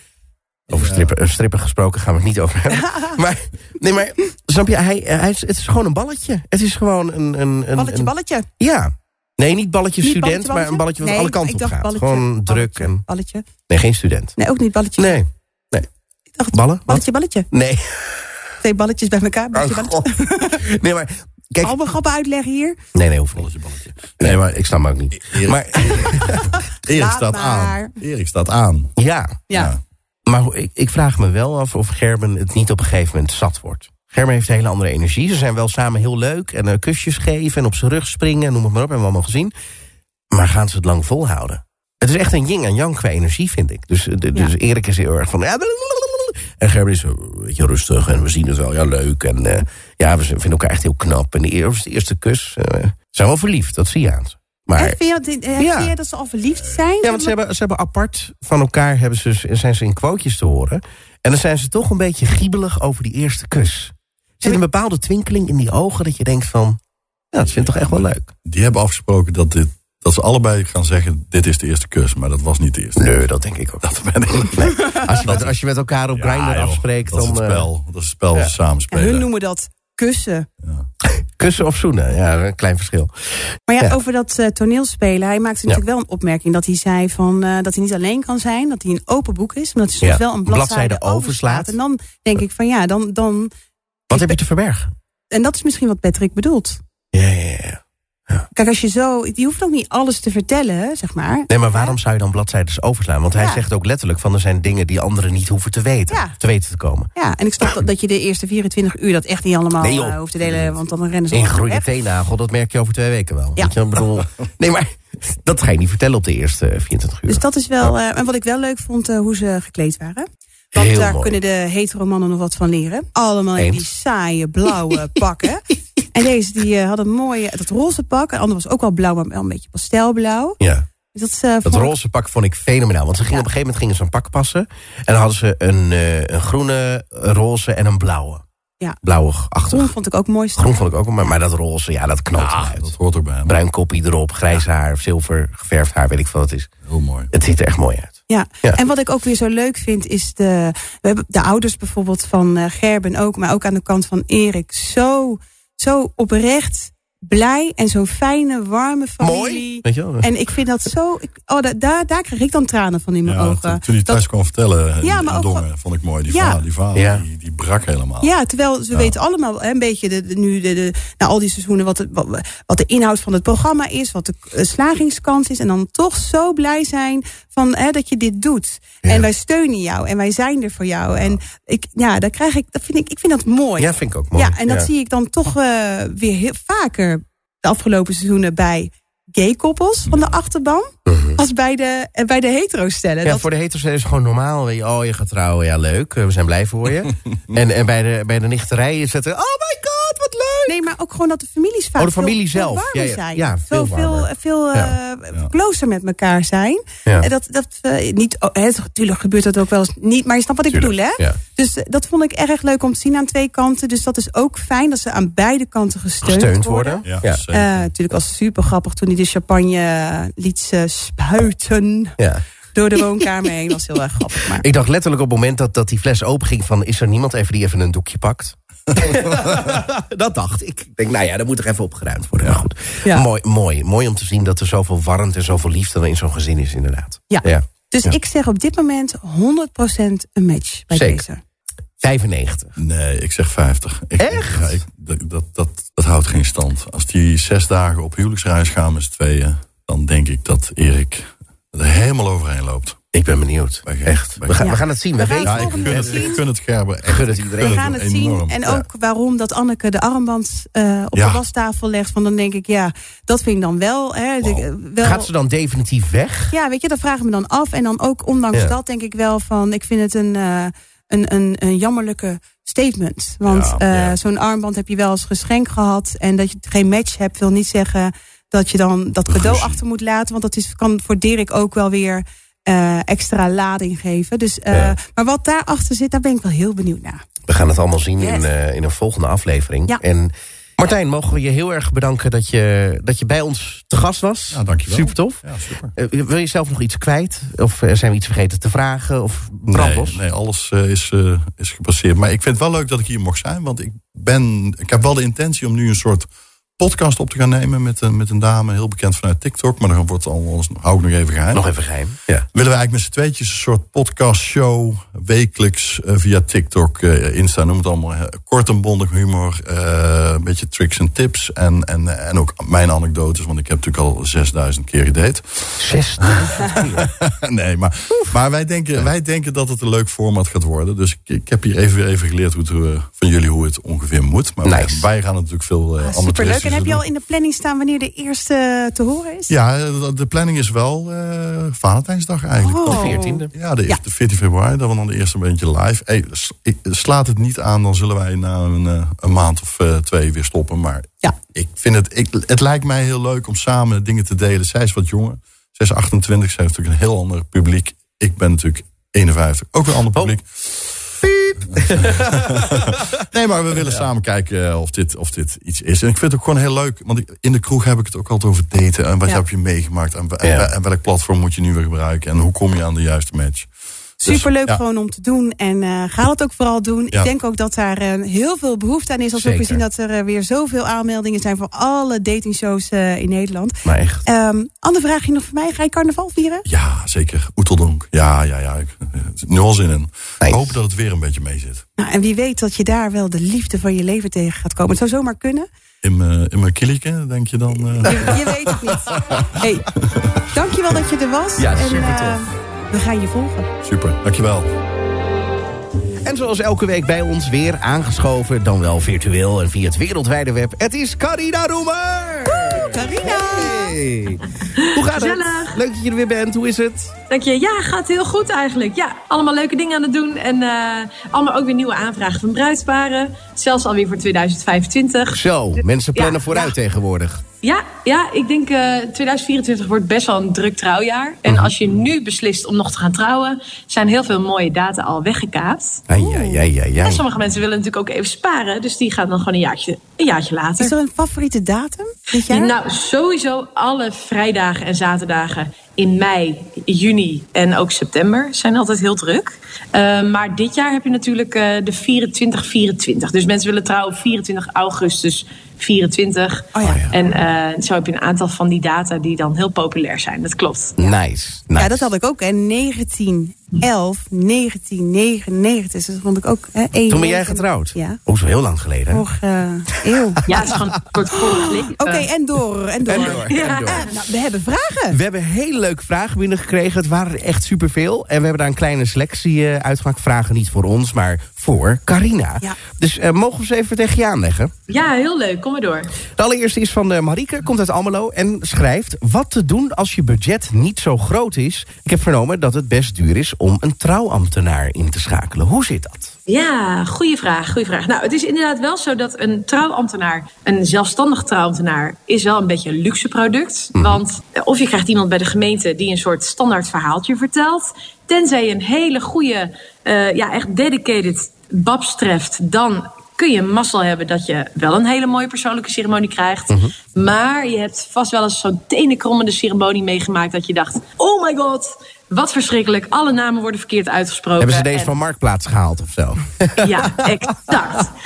Over Ja. strippen, eh, strippen gesproken gaan we het niet over hebben. (laughs) maar, nee, maar snap je, hij, hij, is- het is gewoon een balletje. Het is gewoon een... een, een balletje, een- balletje. Ja. Nee, niet balletje Niet student, balletje, maar een balletje wat Nee, alle kanten op gaat. balletje, gewoon druk balletje, en... Balletje. Nee, geen student. Nee, ook niet balletje. Nee. Ik dacht, Ballen? Wat? Balletje, balletje. Nee. Twee balletjes bij elkaar. Balletje, Oh, balletje. God. Nee, maar... Kijk, Allemaal grappen uitleggen hier. nee, nee, hoeft niet. Nee, maar ik snap hem ook niet. Erik, Maar (laughs) Erik staat maar. aan. Erik staat aan. ja, Ja. maar ik, ik vraag me wel af of Gerben het niet op een gegeven moment zat wordt. Gerben heeft een hele andere energie. Ze zijn wel samen heel leuk en eh, kusjes geven en op zijn rug springen en noem het maar op. Hebben we allemaal gezien. Maar gaan ze het lang volhouden? Het is echt een yin en yang qua energie, vind ik. Dus, eh, dus. Erik is heel erg van... ja, En Gerben is een beetje rustig en we zien het wel, ja, leuk. En eh, ja, we vinden elkaar echt heel knap. En de eerste, eerste kus, eh, zijn wel verliefd, dat zie je aan ze. Maar Echt, vind, je, dat- eh, Ja. vind je dat ze al verliefd zijn? ja, want ze hebben, ze hebben apart van elkaar hebben ze, zijn ze in quotejes te horen. En dan zijn ze toch een beetje giebelig over die eerste kus. Er zit een bepaalde twinkeling in die ogen dat je denkt van... Ja, dat vind ik toch echt wel leuk. Die hebben afgesproken dat, dit, dat ze allebei gaan zeggen... dit is de eerste kus, maar dat was niet de eerste. Nee, dat denk ik ook. Dat ben ik. (laughs) Als je, met, als je met elkaar op Ja, Grindr joh, afspreekt, Dat is het eh, spel. Dat is het spel ja. dat ze samen En spelen. hun noemen dat kussen. (laughs) kussen of zoenen, ja, een klein verschil. Maar ja, Ja. over dat eh, toneelspelen. Hij maakte natuurlijk wel een opmerking dat hij zei van, eh, dat hij niet alleen kan zijn. Dat hij een open boek is. Maar dat hij soms Ja, wel een bladzijde bladzijde, overslaat. overslaat. En dan denk ik van ja, dan, dan... Wat heb je te verbergen? En dat is misschien wat Patrick bedoelt. Ja, ja, ja. Kijk, als je zo... Je hoeft ook niet alles te vertellen, zeg maar. Nee, maar waarom zou je dan bladzijden overslaan? Want hij Ja. zegt ook letterlijk van er zijn dingen die anderen niet hoeven te weten. Ja. Te weten te komen. Ja, en ik snap dat, dat je de eerste 24 uur dat echt niet allemaal Nee, eh, hoeft te delen. Want dan rennen ze allemaal groeide weg. teennagel, dat merk je over twee weken wel. Ja. Je, bedoel, (laughs) nee, maar dat ga je niet vertellen op de eerste 24 uur. Dus dat is wel... eh, en wat ik wel leuk vond, eh, hoe ze gekleed waren. Want Heel daar mooi. kunnen de hetero mannen nog wat van leren. Allemaal in die saaie blauwe (laughs) pakken. En deze die eh, had een mooie, dat roze pak. De andere was ook wel blauw, maar wel een beetje pastelblauw. ja. Dus dat, eh, Dat ik- roze pak vond ik fenomenaal. Want ze gingen Ja. op een gegeven moment gingen ze een pak passen. En dan hadden ze een, eh, een groene, een roze en een blauwe. Ja. Blauwig-achtig. Groen vond ik ook mooi. Groen vond ik ook, maar, maar dat roze, ja, dat knalt Ja, eruit. dat hoort erbij. Bruin koppie erop, grijs haar, zilver, geverfd haar, weet ik veel wat het is. Heel mooi. Het ziet er echt mooi uit. Ja. Ja. en wat ik ook weer zo leuk vind is de, we hebben de ouders bijvoorbeeld van eh, Gerben ook, maar ook aan de kant van Erik. Zo, zo oprecht blij en zo'n fijne, warme familie. Mooi, weet je wel. En ik vind dat zo, ik, oh, da- daar, daar krijg ik dan tranen van in mijn Ja, ogen. toen, toen hij Dat- thuis kwam vertellen, Ja, maar ook Dongen, vond ik mooi. Die Ja. vader, die, vader Ja. die, die brak helemaal. Ja, terwijl ze Ja. weten allemaal hè, een beetje de, de- nu de, de, na al die seizoenen wat, het, wat, wat de inhoud van het programma is, wat de eh, slagingskans is. En dan toch zo blij zijn van hè, dat je dit doet. Ja. En wij steunen jou en wij zijn er voor jou. En ik, ja, daar krijg ik, dat vind ik, ik vind dat mooi. Ja, vind ik ook mooi. Ja, en dat zie ik dan toch eh, weer heel vaker de afgelopen seizoenen bij gay koppels van de achterban. Als bij de, eh, bij de hetero stellen. Ja, dat, voor de heters is het gewoon normaal. Weet je, oh, je gaat trouwen, ja leuk, eh, we zijn blij voor je. (laughs) en en bij, de, bij de nichterij is het, oh my god. Nee, maar ook gewoon dat de families vaak Oh, de familie veel, zelf. veel warmer Ja, ja. zijn. Ja, veel veel, veel, veel Ja. eh, closer met elkaar zijn. Ja. En Dat, dat, eh, niet, oh, hè, natuurlijk gebeurt dat ook wel eens niet, maar je snapt wat ik Tuurlijk, bedoel, hè? ja. Dus eh, dat vond ik erg leuk om te zien aan twee kanten. Dus dat is ook fijn dat ze aan beide kanten gesteund, Gesteund worden. Ja. Eh, natuurlijk was super grappig toen hij de champagne liet spuiten Ja. door de woonkamer heen. was heel erg grappig. Maar Ik dacht letterlijk op het moment dat, dat die fles open ging van... is er niemand even die even een doekje pakt? (laughs) dat dacht ik. Ik denk, nou ja, dat moet er even opgeruimd worden. Maar goed. Ja. Mooi, mooi, mooi om te zien dat er zoveel warmte en zoveel liefde in zo'n gezin is, inderdaad. Ja. ja. Dus Ja. ik zeg op dit moment 100% een match bij Zeker. deze. 95. Nee, ik zeg 50. Ik, Echt? Ja, ik, dat, dat, dat, dat houdt geen stand. Als die zes dagen op huwelijksreis gaan met z'n tweeën... dan denk ik dat Erik er helemaal overheen loopt. Ik ben benieuwd. Echt. We gaan, Ja. we gaan het zien. We We gaan weten Ja, ik gun het, ik gun het Gerber echt. Gun het iedereen. We gaan het zien. En Ja. ook waarom dat Anneke de armband eh, op Ja. de wastafel legt. Van dan denk ik, ja, dat vind ik dan wel. Hè, de- wel Gaat ze dan definitief weg? Ja, weet je, dat vraag ik me dan af. En dan ook ondanks Ja. dat denk ik wel van... ik vind het een, eh, een, een, een jammerlijke statement. Want Ja, eh, ja. zo'n armband heb je wel als geschenk gehad. En dat je geen match hebt wil niet zeggen... dat je dan dat cadeau Ruzie. achter moet laten. Want dat is, kan voor Dirk ook wel weer eh, extra lading geven. Dus, eh, Ja. Maar wat daarachter zit, daar ben ik wel heel benieuwd naar. We gaan het allemaal zien in, eh, in een volgende aflevering. Ja. En Martijn, mogen we je heel erg bedanken dat je, dat je bij ons te gast was. Ja, dankjewel. Super tof. Ja, super. Wil je zelf nog iets kwijt? Of zijn we iets vergeten te vragen? Of brandlos? Nee, nee alles is, eh, is gepasseerd. Maar ik vind het wel leuk dat ik hier mocht zijn. Want ik, ben, ik heb wel de intentie om nu een soort podcast op te gaan nemen met, een met een dame, heel bekend vanuit TikTok. Maar dan wordt het allemaal, hou ik nog even geheim. Nog even geheim. Ja. Willen we eigenlijk met z'n tweetjes een soort podcastshow wekelijks eh, via TikTok, eh, Insta, noem het allemaal. kort en bondig humor, eh, een beetje tricks en tips en, en, en ook mijn anekdotes, want ik heb natuurlijk al 6000 keer gedate. 6000 keer. (laughs) nee, maar, maar wij, denken, wij denken dat het een leuk format gaat worden. Dus ik, ik heb hier even, weer even geleerd hoe het, eh, van jullie hoe het ongeveer moet. Maar wij, Nice. wij gaan natuurlijk veel uh, Ah, Superleuk. En heb je al in de planning staan wanneer de eerste te horen is? Ja, de, de planning is wel eh Valentijnsdag eigenlijk. Oh. De 14e. Ja, de, Ja. de 14 februari, dat we dan de eerste een beetje live. Hey, slaat het niet aan, dan zullen wij na een, eh, een maand of eh, twee weer stoppen. Maar Ja. ik vind het, ik, het lijkt mij heel leuk om samen dingen te delen. Zij is wat jonger. Zij is 28, zij heeft natuurlijk een heel ander publiek. Ik ben natuurlijk 51, ook een ander Oh. publiek. (laughs) nee, maar we willen samen kijken eh, of dit, of dit iets is. En ik vind het ook gewoon heel leuk. Want ik- in de kroeg heb ik het ook altijd over daten. En wat Ja. heb je meegemaakt? En, en- Ja. en welk platform moet je nu weer gebruiken? En hoe kom je aan de juiste match? Dus, Superleuk ja. gewoon om te doen. En eh ga dat ook vooral doen. Ja. Ik denk ook dat daar eh, heel veel behoefte aan is. Als we zien dat er eh, weer zoveel aanmeldingen zijn voor alle datingshows eh, in Nederland. Maar echt. Ehm andere vraag nog voor mij. Ga je carnaval vieren? Ja, zeker. Oeteldonk. Ja, ja, ja. Ik, nu al zin in. Nice. Ik hoop dat het weer een beetje mee zit. Nou, en wie weet dat je daar wel de liefde van je leven tegen gaat komen. Het zou zomaar kunnen. In mijn in mijn kielieke, denk je dan? eh? Je, je weet het niet. (laughs) Hey, dankjewel dat je er was. Ja, en, super tof. We gaan je volgen. Super, dankjewel. En zoals elke week bij ons weer aangeschoven, dan wel virtueel en via het wereldwijde web. Het is Carina Roemer! Carina! Hey. Hoe gaat het? Gezellig. Leuk dat je er weer bent. Hoe is het? Dank je. Ja, gaat heel goed eigenlijk. Ja, allemaal leuke dingen aan het doen. En eh, allemaal ook weer nieuwe aanvragen van bruidsparen. Zelfs alweer voor 2025. Zo, mensen plannen Ja, vooruit ja. tegenwoordig. Ja, ja ik denk eh 2024 wordt best wel een druk trouwjaar. En als je nu beslist om nog te gaan trouwen... zijn heel veel mooie data al weggekaapt. Ai, ai, ai, ai, En sommige mensen willen natuurlijk ook even sparen. Dus die gaan dan gewoon een jaartje, een jaartje later. Is er een favoriete datum dit jaar? Nou, sowieso alle vrijdagen en zaterdagen in mei, juni en ook september zijn altijd heel druk. Uh, maar dit jaar heb je natuurlijk uh, de 24-24. Dus mensen willen trouwen op 24 augustus 24. Oh ja. En uh, zo heb je een aantal van die data die dan heel populair zijn. Dat klopt. Nice, nice. Ja, dat had ik ook. En 1911, 1999. Dus dat vond ik ook. Hè, één Toen ben jij getrouwd? Ja. Ook zo heel lang geleden. hè? Vorige eeuw. (laughs) Ja, het is gewoon een vorig leven. Oké, en door, en door. En door, en Ja, door. eh, nou, we hebben vragen. We hebben hele leuke vragen binnengekregen. Het waren er echt superveel. En we hebben daar een kleine selectie uh, uitgemaakt. Vragen niet voor ons, maar voor Carina. Ja. Dus uh, mogen we ze even tegen je aanleggen? Ja, heel leuk. Kom maar door. De allereerste is van uh, Marieke, komt uit Almelo en schrijft... Wat te doen als je budget niet zo groot is? Ik heb vernomen dat het best duur is om een trouwambtenaar in te schakelen. Hoe zit dat? Ja, goede vraag, goede vraag. Nou, het is inderdaad wel zo dat een trouwambtenaar, een zelfstandig trouwambtenaar, is wel een beetje een luxe product. Want eh, of je krijgt iemand bij de gemeente die een soort standaard verhaaltje vertelt, tenzij je een hele goede, uh, ja, echt dedicated babs treft, dan kun je mazzel hebben dat je wel een hele mooie persoonlijke ceremonie krijgt. Maar je hebt vast wel eens zo'n tenenkrommende ceremonie meegemaakt dat je dacht: oh my god, wat verschrikkelijk. Alle namen worden verkeerd uitgesproken. Hebben ze deze En- van Marktplaats gehaald of zo? Ja, exact. (laughs)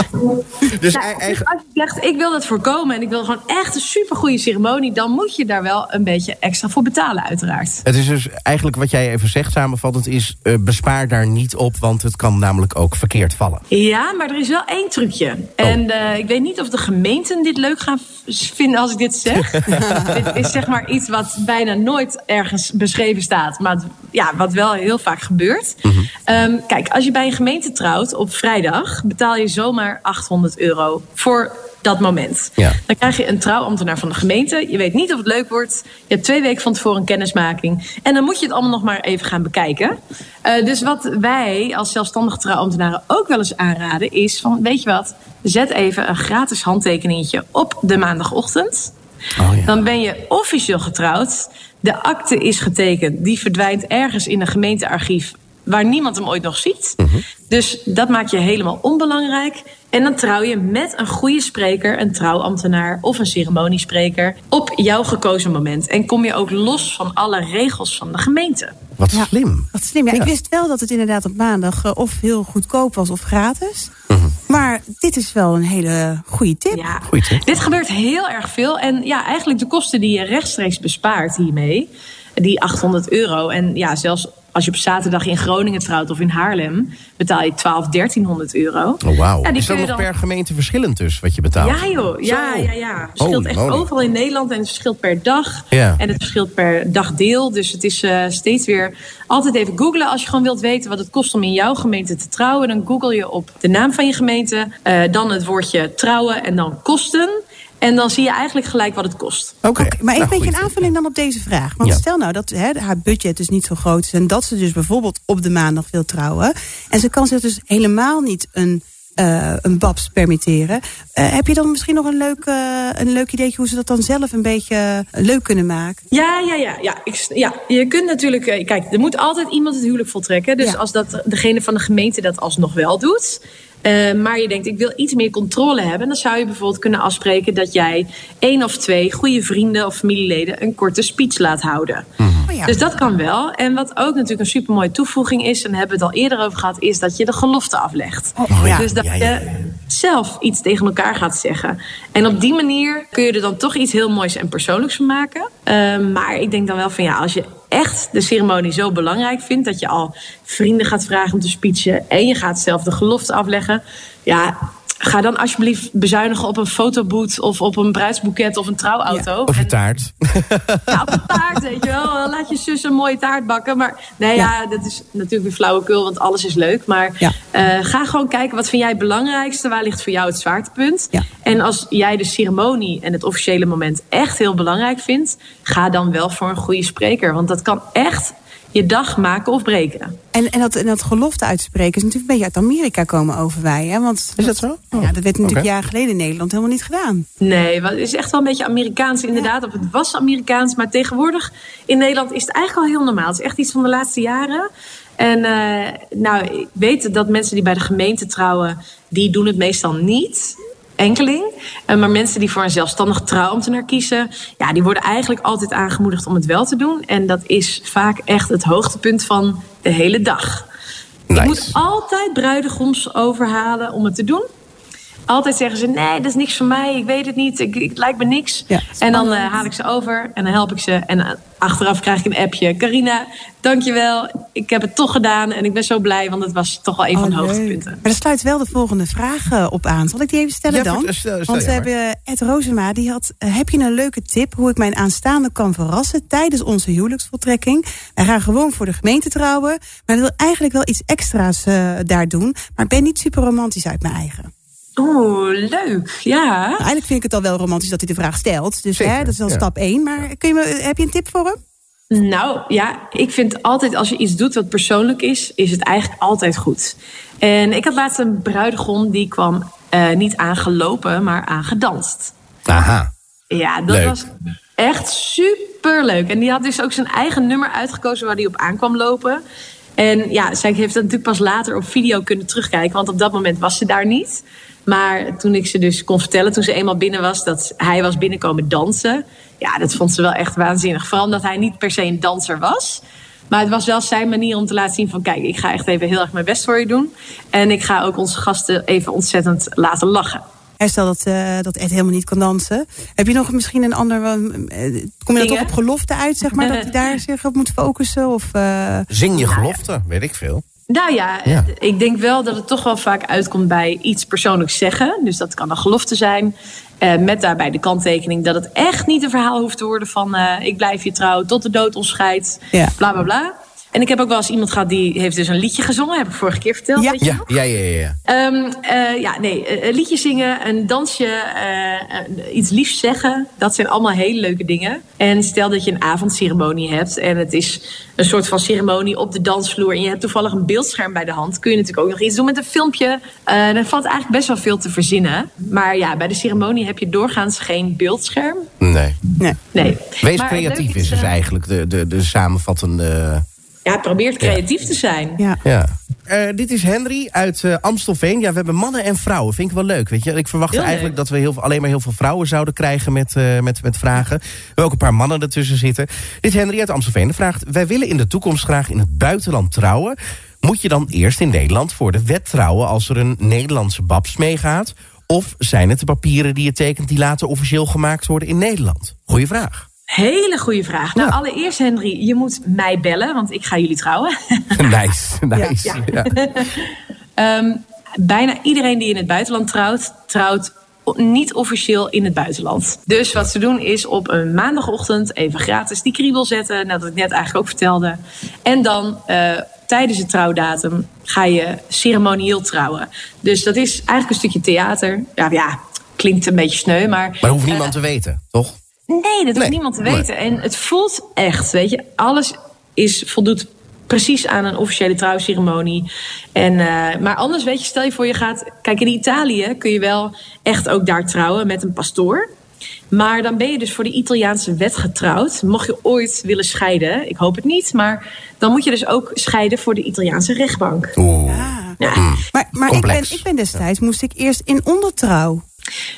Dus Nou, eigen- als je zegt, ik wil dat voorkomen en ik wil gewoon echt een supergoeie ceremonie... dan moet je daar wel een beetje extra voor betalen, uiteraard. Het is dus eigenlijk wat jij even zegt samenvattend is... eh, bespaar daar niet op, want het kan namelijk ook verkeerd vallen. Ja, maar er is wel één trucje. En eh, ik weet niet of de gemeenten dit leuk gaan vinden als ik dit zeg. (laughs) dit is zeg maar iets wat bijna nooit ergens beschreven staat. Maar ja, wat wel heel vaak gebeurt. Ehm, kijk, als je bij een gemeente trouwt op vrijdag... betaal je zomaar 800 euro voor dat moment. Ja. Dan krijg je een trouwambtenaar van de gemeente. Je weet niet of het leuk wordt. Je hebt twee weken van tevoren een kennismaking. En dan moet je het allemaal nog maar even gaan bekijken. Eh, dus wat wij als zelfstandige trouwambtenaren ook wel eens aanraden... is van, weet je wat, zet even een gratis handtekeningetje op de maandagochtend. Oh ja. Dan ben je officieel getrouwd. De akte is getekend. Die verdwijnt ergens in een gemeentearchief... waar niemand hem ooit nog ziet. Dus dat maakt je helemaal onbelangrijk. En dan trouw je met een goede spreker, een trouwambtenaar of een ceremoniespreker... op jouw gekozen moment. En kom je ook los van alle regels van de gemeente. Wat Ja. slim. Wat slim. Ja, Ik wist wel dat het inderdaad op maandag eh, of heel goedkoop was of gratis. Maar dit is wel een hele goede tip. Ja, Goeie tip. dit gebeurt heel erg veel. En ja, eigenlijk de kosten die je rechtstreeks bespaart hiermee, die 800 euro. En ja, zelfs als je op zaterdag in Groningen trouwt of in Haarlem, betaal je 12, 1300 euro. Oh, wauw. Ja, is dat nog dan- per gemeente verschillend dus, wat je betaalt? Ja joh, ja, ja, ja. Het verschilt echt moly. overal in Nederland en het verschilt per dag. Ja. En het verschilt per dagdeel. Dus het is eh, steeds weer altijd even googlen. Als je gewoon wilt weten wat het kost om in jouw gemeente te trouwen... dan google je op de naam van je gemeente, eh, dan het woordje trouwen en dan kosten... En dan zie je eigenlijk gelijk wat het kost. Oké. Maar even Nou, een beetje een aanvulling dan op deze vraag. Want Ja. stel nou dat hè, haar budget dus niet zo groot is... en dat ze dus bijvoorbeeld op de maandag wil trouwen... en ze kan zich dus helemaal niet een, eh, een babs permitteren... Eh, heb je dan misschien nog een leuk, eh, een leuk ideetje... hoe ze dat dan zelf een beetje leuk kunnen maken? Ja, ja, ja. ja, ik, ja je kunt natuurlijk... Kijk, er moet altijd iemand het huwelijk voltrekken. Dus Ja. als dat, degene van de gemeente dat alsnog wel doet... eh, maar je denkt, ik wil iets meer controle hebben... dan zou je bijvoorbeeld kunnen afspreken dat jij... één of twee goede vrienden of familieleden... een korte speech laat houden. Oh ja. Dus dat kan wel. En wat ook natuurlijk een supermooie toevoeging is... en daar hebben we het al eerder over gehad... is dat je de gelofte aflegt. Oh, ja. Dus dat Ja, ja, ja, je zelf iets tegen elkaar gaat zeggen. En op die manier kun je er dan toch iets heel moois en persoonlijks van maken. Eh, maar ik denk dan wel van ja, als je echt de ceremonie zo belangrijk vindt... dat je al vrienden gaat vragen om te speechen... en je gaat zelf de gelofte afleggen... ja, ga dan alsjeblieft bezuinigen op een fotoboot... of op een bruidsboeket of een trouwauto. Of je En- taart. (laughs) ja, op een taart, weet je wel. Laat je zus een mooie taart bakken. Maar nee, ja, dat is natuurlijk weer flauwekul, want alles is leuk. Maar Ja. eh, ga gewoon kijken, wat vind jij het belangrijkste? Waar ligt voor jou het zwaartepunt? Ja. En als jij de ceremonie en het officiële moment echt heel belangrijk vindt... ga dan wel voor een goede spreker. Want dat kan echt je dag maken of breken. En, en, dat, en dat gelofte uitspreken is natuurlijk een beetje uit Amerika komen overwaaien. Hè? Want Is dat zo? Ja, dat werd natuurlijk jaren geleden in Nederland helemaal niet gedaan. Nee, wat- het is echt wel een beetje Amerikaans inderdaad. Of het was Amerikaans, maar tegenwoordig in Nederland is het eigenlijk al heel normaal. Het is echt iets van de laatste jaren. En eh, nou, ik weet dat mensen die bij de gemeente trouwen, die doen het meestal niet. Enkeling. Eh, maar mensen die voor een zelfstandig trouwambtenaar kiezen, ja, die worden eigenlijk altijd aangemoedigd om het wel te doen. En dat is vaak echt het hoogtepunt van de hele dag. Nice. Ik moet altijd bruidegoms overhalen om het te doen. Altijd zeggen ze, nee, dat is niks voor mij. Ik weet het niet. Ik, ik, het lijkt me niks. Ja, en dan eh, haal ik ze over en dan help ik ze. En eh, achteraf krijg ik een appje. Carina, dankjewel. Ik heb het toch gedaan. En ik ben zo blij, want het was toch wel een van de Oh, leuk. hoogtepunten. Maar daar sluit wel de volgende vraag eh, op aan. Zal ik die even stellen Ja, dan? vertel- stel- stel Want we hebben Ed Rosema, die had... eh, heb je een leuke tip hoe ik mijn aanstaande kan verrassen... tijdens onze huwelijksvoltrekking? Wij gaan gewoon voor de gemeente trouwen... maar wil eigenlijk wel iets extra's eh, daar doen... maar ik ben niet super romantisch uit mijn eigen. Oeh, leuk. Ja. Nou, eigenlijk vind ik het al wel romantisch dat hij de vraag stelt. Dus Zeker, hè, dat is al ja. stap één. Maar kun je me, heb je een tip voor hem? Nou ja, ik vind altijd als je iets doet wat persoonlijk is, is het eigenlijk altijd goed. En ik had laatst een bruidegom die kwam uh, niet aangelopen, maar aangedanst. Aha. Ja, dat Leuk. was echt super leuk. En die had dus ook zijn eigen nummer uitgekozen waar hij op aan kwam lopen. En ja, zij heeft dat natuurlijk pas later op video kunnen terugkijken, want op dat moment was ze daar niet. Maar toen ik ze dus kon vertellen, toen ze eenmaal binnen was, dat hij was binnenkomen dansen. Ja, dat vond ze wel echt waanzinnig. Vooral omdat hij niet per se een danser was. Maar het was wel zijn manier om te laten zien van... kijk, ik ga echt even heel erg mijn best voor je doen. En ik ga ook onze gasten even ontzettend laten lachen. En stel dat, eh, dat Ed helemaal niet kan dansen. Heb je nog misschien een ander... eh, kom je dan Dingen? toch op gelofte uit, zeg maar? dat hij (laughs) daar zich op moet focussen? Of, eh, Zing je gelofte, weet ik veel. Nou ja, Ja. ik denk wel dat het toch wel vaak uitkomt bij iets persoonlijks zeggen. Dus dat kan een gelofte zijn. Eh, met daarbij de kanttekening dat het echt niet een verhaal hoeft te worden van... eh, ik blijf je trouw tot de dood ons scheidt, Ja. bla bla bla. En ik heb ook wel eens iemand gehad die heeft dus een liedje gezongen. Heb ik vorige keer verteld, Ja. weet je Ja, nog? ja, ja, ja. ja. Ehm, eh, ja, nee, eh, een liedje zingen, een dansje, eh, iets liefs zeggen. Dat zijn allemaal hele leuke dingen. En stel dat je een avondceremonie hebt en het is een soort van ceremonie op de dansvloer. En je hebt toevallig een beeldscherm bij de hand. Kun je natuurlijk ook nog iets doen met een filmpje. Eh dan valt eigenlijk best wel veel te verzinnen. Maar ja, bij de ceremonie heb je doorgaans geen beeldscherm. Nee. nee. Nee. Wees Maar creatief is dus eigenlijk de, de, de samenvattende... Ja, probeer creatief te zijn. Ja. Ja. Eh, dit is Henry uit eh, Amstelveen. Ja, we hebben mannen en vrouwen. Vind ik wel leuk. Weet je? Ik verwachtte eigenlijk dat we heel, veel- alleen maar heel veel vrouwen zouden krijgen met, eh, met, met vragen. We hebben ook een paar mannen ertussen zitten. Dit is Henry uit Amstelveen. Die vraagt: Wij willen in de toekomst graag in het buitenland trouwen. Moet je dan eerst in Nederland voor de wet trouwen als er een Nederlandse babs meegaat? Of zijn het de papieren die je tekent die later officieel gemaakt worden in Nederland? Goeie vraag. Hele goede vraag. Nou, Ja. allereerst Henry, je moet mij bellen, want ik ga jullie trouwen. (laughs) nice, (laughs) nice. Ja. Ja. (laughs) Ehm, bijna iedereen die in het buitenland trouwt, trouwt niet officieel in het buitenland. Dus wat ze doen is op een maandagochtend even gratis die kriebel zetten. Net wat ik net eigenlijk ook vertelde. En dan eh, tijdens de trouwdatum ga je ceremonieel trouwen. Dus dat is eigenlijk een stukje theater. Ja, ja klinkt een beetje sneu, maar... Maar hoeft niemand te weten, toch? Nee, dat hoeft Nee, niemand te nee. weten. En het voelt echt, weet je, alles is, voldoet precies aan een officiële trouwceremonie. En, eh, maar anders, weet je, stel je voor je gaat... Kijk, in Italië kun je wel echt ook daar trouwen met een pastoor. Maar dan ben je dus voor de Italiaanse wet getrouwd. Mocht je ooit willen scheiden, ik hoop het niet... maar dan moet je dus ook scheiden voor de Italiaanse rechtbank. Oeh. Ja. Maar, maar ik, ben, ik ben destijds, moest ik eerst in ondertrouw.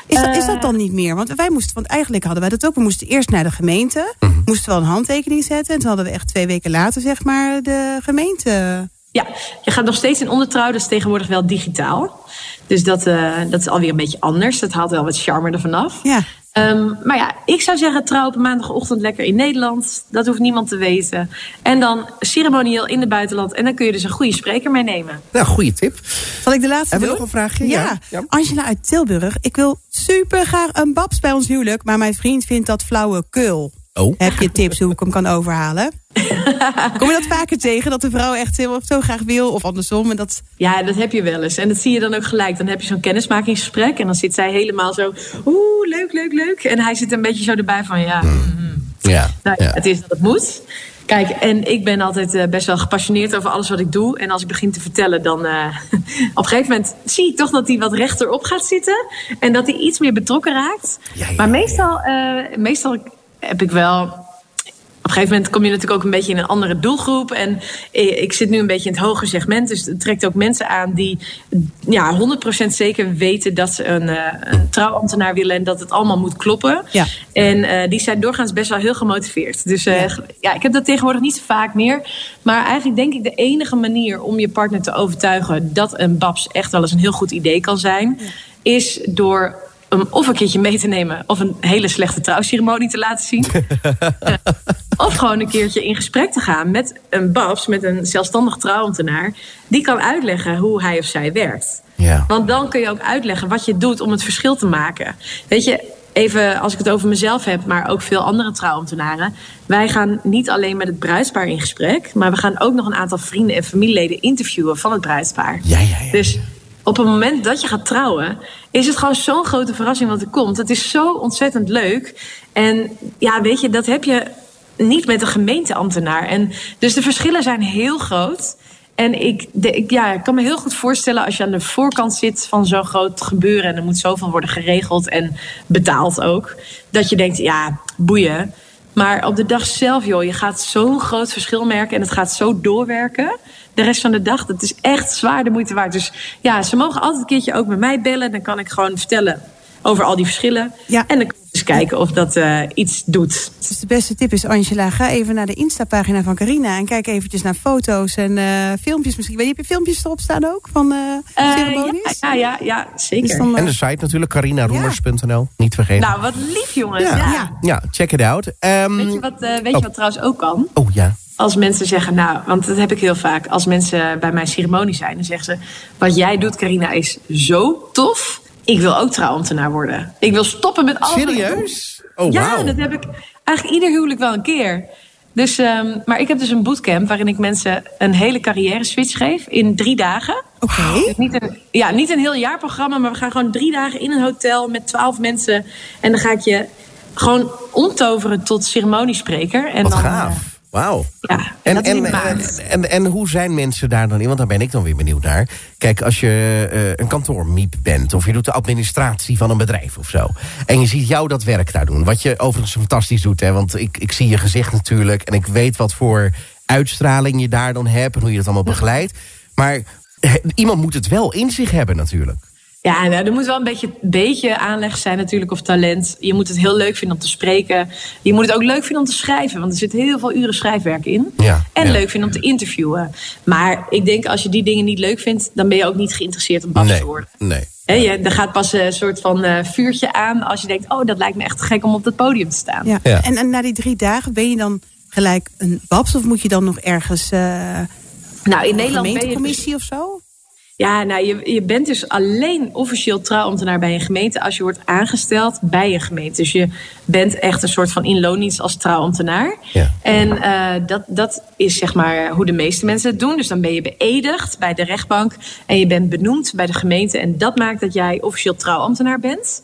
Is dat, is dat dan niet meer? Want wij moesten, want eigenlijk hadden wij dat ook. We moesten eerst naar de gemeente, moesten wel een handtekening zetten. En toen hadden we echt twee weken later, zeg maar, de gemeente. Ja, je gaat nog steeds in ondertrouw, dat is tegenwoordig wel digitaal. Dus dat, eh, dat is alweer een beetje anders. Dat haalt wel wat charme ervan af. Ja. Ehm, maar ja, ik zou zeggen, trouw op maandagochtend lekker in Nederland. Dat hoeft niemand te weten. En dan ceremonieel in het buitenland. En dan kun je dus een goede spreker meenemen. Nou, goede tip. Zal ik de laatste Hebben we doen? nog een vraagje? Ja. Ja. Ja. Angela uit Tilburg. Ik wil super graag een babs bij ons huwelijk. Maar mijn vriend vindt dat flauwekul. Oh. Heb je tips hoe ik hem kan overhalen? (laughs) Kom je dat vaker tegen? Dat de vrouw echt heel, zo graag wil? Of andersom? En dat, Ja, dat heb je wel eens. En dat zie je dan ook gelijk. Dan heb je zo'n kennismakingsgesprek. En dan zit zij helemaal zo... Oeh, leuk, leuk, leuk. En hij zit een beetje zo erbij van... Ja, Ja. Nou, ja, het is dat het moet. Kijk, en ik ben altijd eh, best wel gepassioneerd over alles wat ik doe. En als ik begin te vertellen, dan eh, (laughs) op een gegeven moment zie ik toch dat hij wat rechterop gaat zitten. En dat hij iets meer betrokken raakt. Ja, ja, maar ja, meestal, eh, meestal heb ik wel. Op een gegeven moment kom je natuurlijk ook een beetje in een andere doelgroep. En ik zit nu een beetje in het hoge segment. Dus het trekt ook mensen aan die ja, 100% zeker weten dat ze een, eh, een trouwambtenaar willen. En dat het allemaal moet kloppen. Ja. En eh, die zijn doorgaans best wel heel gemotiveerd. Dus eh, ja. ik heb dat tegenwoordig niet zo vaak meer. Maar eigenlijk denk ik de enige manier om je partner te overtuigen dat een babs echt wel eens een heel goed idee kan zijn, is door hem of een keertje mee te nemen of een hele slechte trouwceremonie te laten zien. (laughs) Eh, of gewoon een keertje in gesprek te gaan met een babs, met een zelfstandig trouwambtenaar, die kan uitleggen hoe hij of zij werkt. Ja. Want dan kun je ook uitleggen wat je doet om het verschil te maken. Weet je, even als ik het over mezelf heb, maar ook veel andere trouwambtenaren. Wij gaan niet alleen met het bruidspaar in gesprek, maar we gaan ook nog een aantal vrienden en familieleden interviewen van het bruidspaar. Ja, ja, ja. Dus op het moment dat je gaat trouwen, is het gewoon zo'n grote verrassing wat er komt. Het is zo ontzettend leuk. En ja, weet je, dat heb je niet met een gemeenteambtenaar. En dus de verschillen zijn heel groot. En ik, ja, ik kan me heel goed voorstellen als je aan de voorkant zit van zo'n groot gebeuren. en er moet zoveel worden geregeld en betaald ook. Dat je denkt, ja, boeien. Maar op de dag zelf, joh, je gaat zo'n groot verschil merken en het gaat zo doorwerken. De rest van de dag, dat is echt zwaar de moeite waard. Dus ja, ze mogen altijd een keertje ook met mij bellen. Dan kan ik gewoon vertellen over al die verschillen. Ja. En dan kan ik eens kijken of dat uh, iets doet. Dus de beste tip is, Angela, ga even naar de Insta-pagina van Carina... en kijk eventjes naar foto's en uh, filmpjes misschien. Weet je, heb je filmpjes erop staan ook van uh, ceremonies? Ja, ja, ja, ja zeker. Dus dan, En de site natuurlijk, carinaroemers.nl. Niet vergeten. Nou, wat lief jongens. ja. Ja. Check it out. Ehm, Weet je wat, uh, weet je Oh. wat trouwens ook kan? Oh ja. Als mensen zeggen, nou, want dat heb ik heel vaak. Als mensen bij mijn ceremonie zijn, dan zeggen ze... wat jij doet, Carina, is zo tof. Ik wil ook trouwambtenaar worden. Ik wil stoppen met alles. Serieus? Oh, ja, dat heb ik eigenlijk ieder huwelijk wel een keer. Dus, ehm, maar ik heb dus een bootcamp waarin ik mensen een hele carrière switch geef in drie dagen. Oké. Dus niet een, ja, niet een heel jaarprogramma, maar we gaan gewoon drie dagen in een hotel met twaalf mensen. En dan ga ik je gewoon omtoveren tot ceremoniespreker. En Wat dan, gaaf. Wauw. ja, en, En, en, en hoe zijn mensen daar dan in? Want daar ben ik dan weer benieuwd naar. Kijk, als je eh, een kantoormiep bent... of je doet de administratie van een bedrijf of zo... en je ziet jou dat werk daar doen... wat je overigens fantastisch doet, hè, want ik, ik zie je gezicht natuurlijk... en ik weet wat voor uitstraling je daar dan hebt... en hoe je dat allemaal begeleidt. Maar eh, iemand moet het wel in zich hebben natuurlijk. Ja, nou, er moet wel een beetje, beetje aanleg zijn natuurlijk of talent. Je moet het heel leuk vinden om te spreken. Je moet het ook leuk vinden om te schrijven. Want er zit heel veel uren schrijfwerk in. Ja, en ja. leuk vinden om te interviewen. Maar ik denk als je die dingen niet leuk vindt... dan ben je ook niet geïnteresseerd om bas nee, te worden. nee. Hè, je, er gaat pas een soort van eh, vuurtje aan als je denkt... oh, dat lijkt me echt gek om op het podium te staan. Ja. Ja. En, en na die drie dagen ben je dan gelijk een babs... of moet je dan nog ergens uh, Nou, in een Nederland ben je... gemeentecommissie of zo? Ja, nou, je, je bent dus alleen officieel trouwambtenaar bij een gemeente als je wordt aangesteld bij een gemeente. Dus je bent echt een soort van in loondienst als trouwambtenaar. Ja. En uh, dat, dat is zeg maar hoe de meeste mensen het doen. Dus dan ben je beëdigd bij de rechtbank en je bent benoemd bij de gemeente. En dat maakt dat jij officieel trouwambtenaar bent.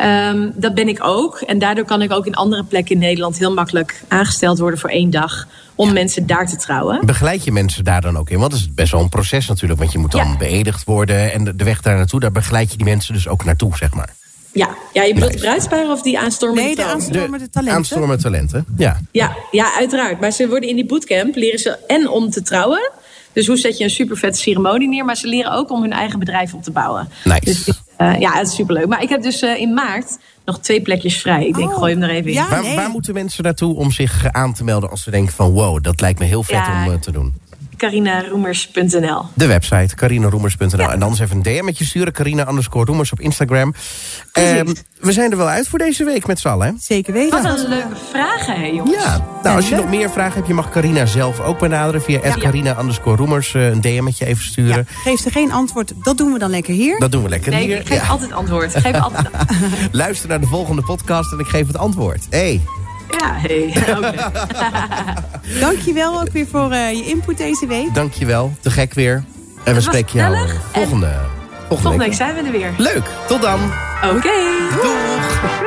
Um, dat ben ik ook. En daardoor kan ik ook in andere plekken in Nederland heel makkelijk aangesteld worden voor één dag. Om ja. mensen daar te trouwen. Begeleid je mensen daar dan ook in? Want dat is best wel een proces natuurlijk. Want je moet dan ja. beëdigd worden. En de, weg daar naartoe, daar begeleid je die mensen dus ook naartoe, zeg maar. Ja, ja je bedoelt nice. bruidsparen of die aanstormende Nee, de aanstormende talenten. Aanstormende talenten, ja. ja. Ja, uiteraard. Maar ze worden in die bootcamp, leren ze en om te trouwen. Dus hoe zet je een super vette ceremonie neer. Maar ze leren ook om hun eigen bedrijf op te bouwen. Nice. Dus, uh, ja, het is superleuk. Maar ik heb dus uh, in maart nog twee plekjes vrij. Ik denk, Oh, gooi hem er even in. ja. Waar, nee. waar moeten mensen naartoe om zich aan te melden als ze denken van... wow, dat lijkt me heel vet Ja. om uh, te doen? carinaroemers.nl De website, carinaroemers.nl. Ja. En dan eens even een DM met je sturen. Carina underscore roemers op Instagram. Um, we zijn er wel uit voor deze week met z'n allen, hè? Zeker weten. Wat een leuke vragen, hè, jongens. Ja, nou, als je nog meer vragen hebt, je mag Carina zelf ook benaderen... via ja. carina underscore roemers uh, een DM met je even sturen. Ja, geef ze geen antwoord, dat doen we dan lekker hier. Dat doen we lekker Nee, hier. ik geef Ja. altijd antwoord. Ik Geef altijd... (laughs) Luister naar de volgende podcast en ik geef het antwoord. Hey. Ja, hey. (laughs) Okay. (laughs) Dankjewel ook weer voor uh, je input deze week. Dankjewel, te gek weer. En we spreken jou volgende, volgende, Volgende week. week zijn we er weer. Leuk, tot dan. Oké. Okay. Doeg.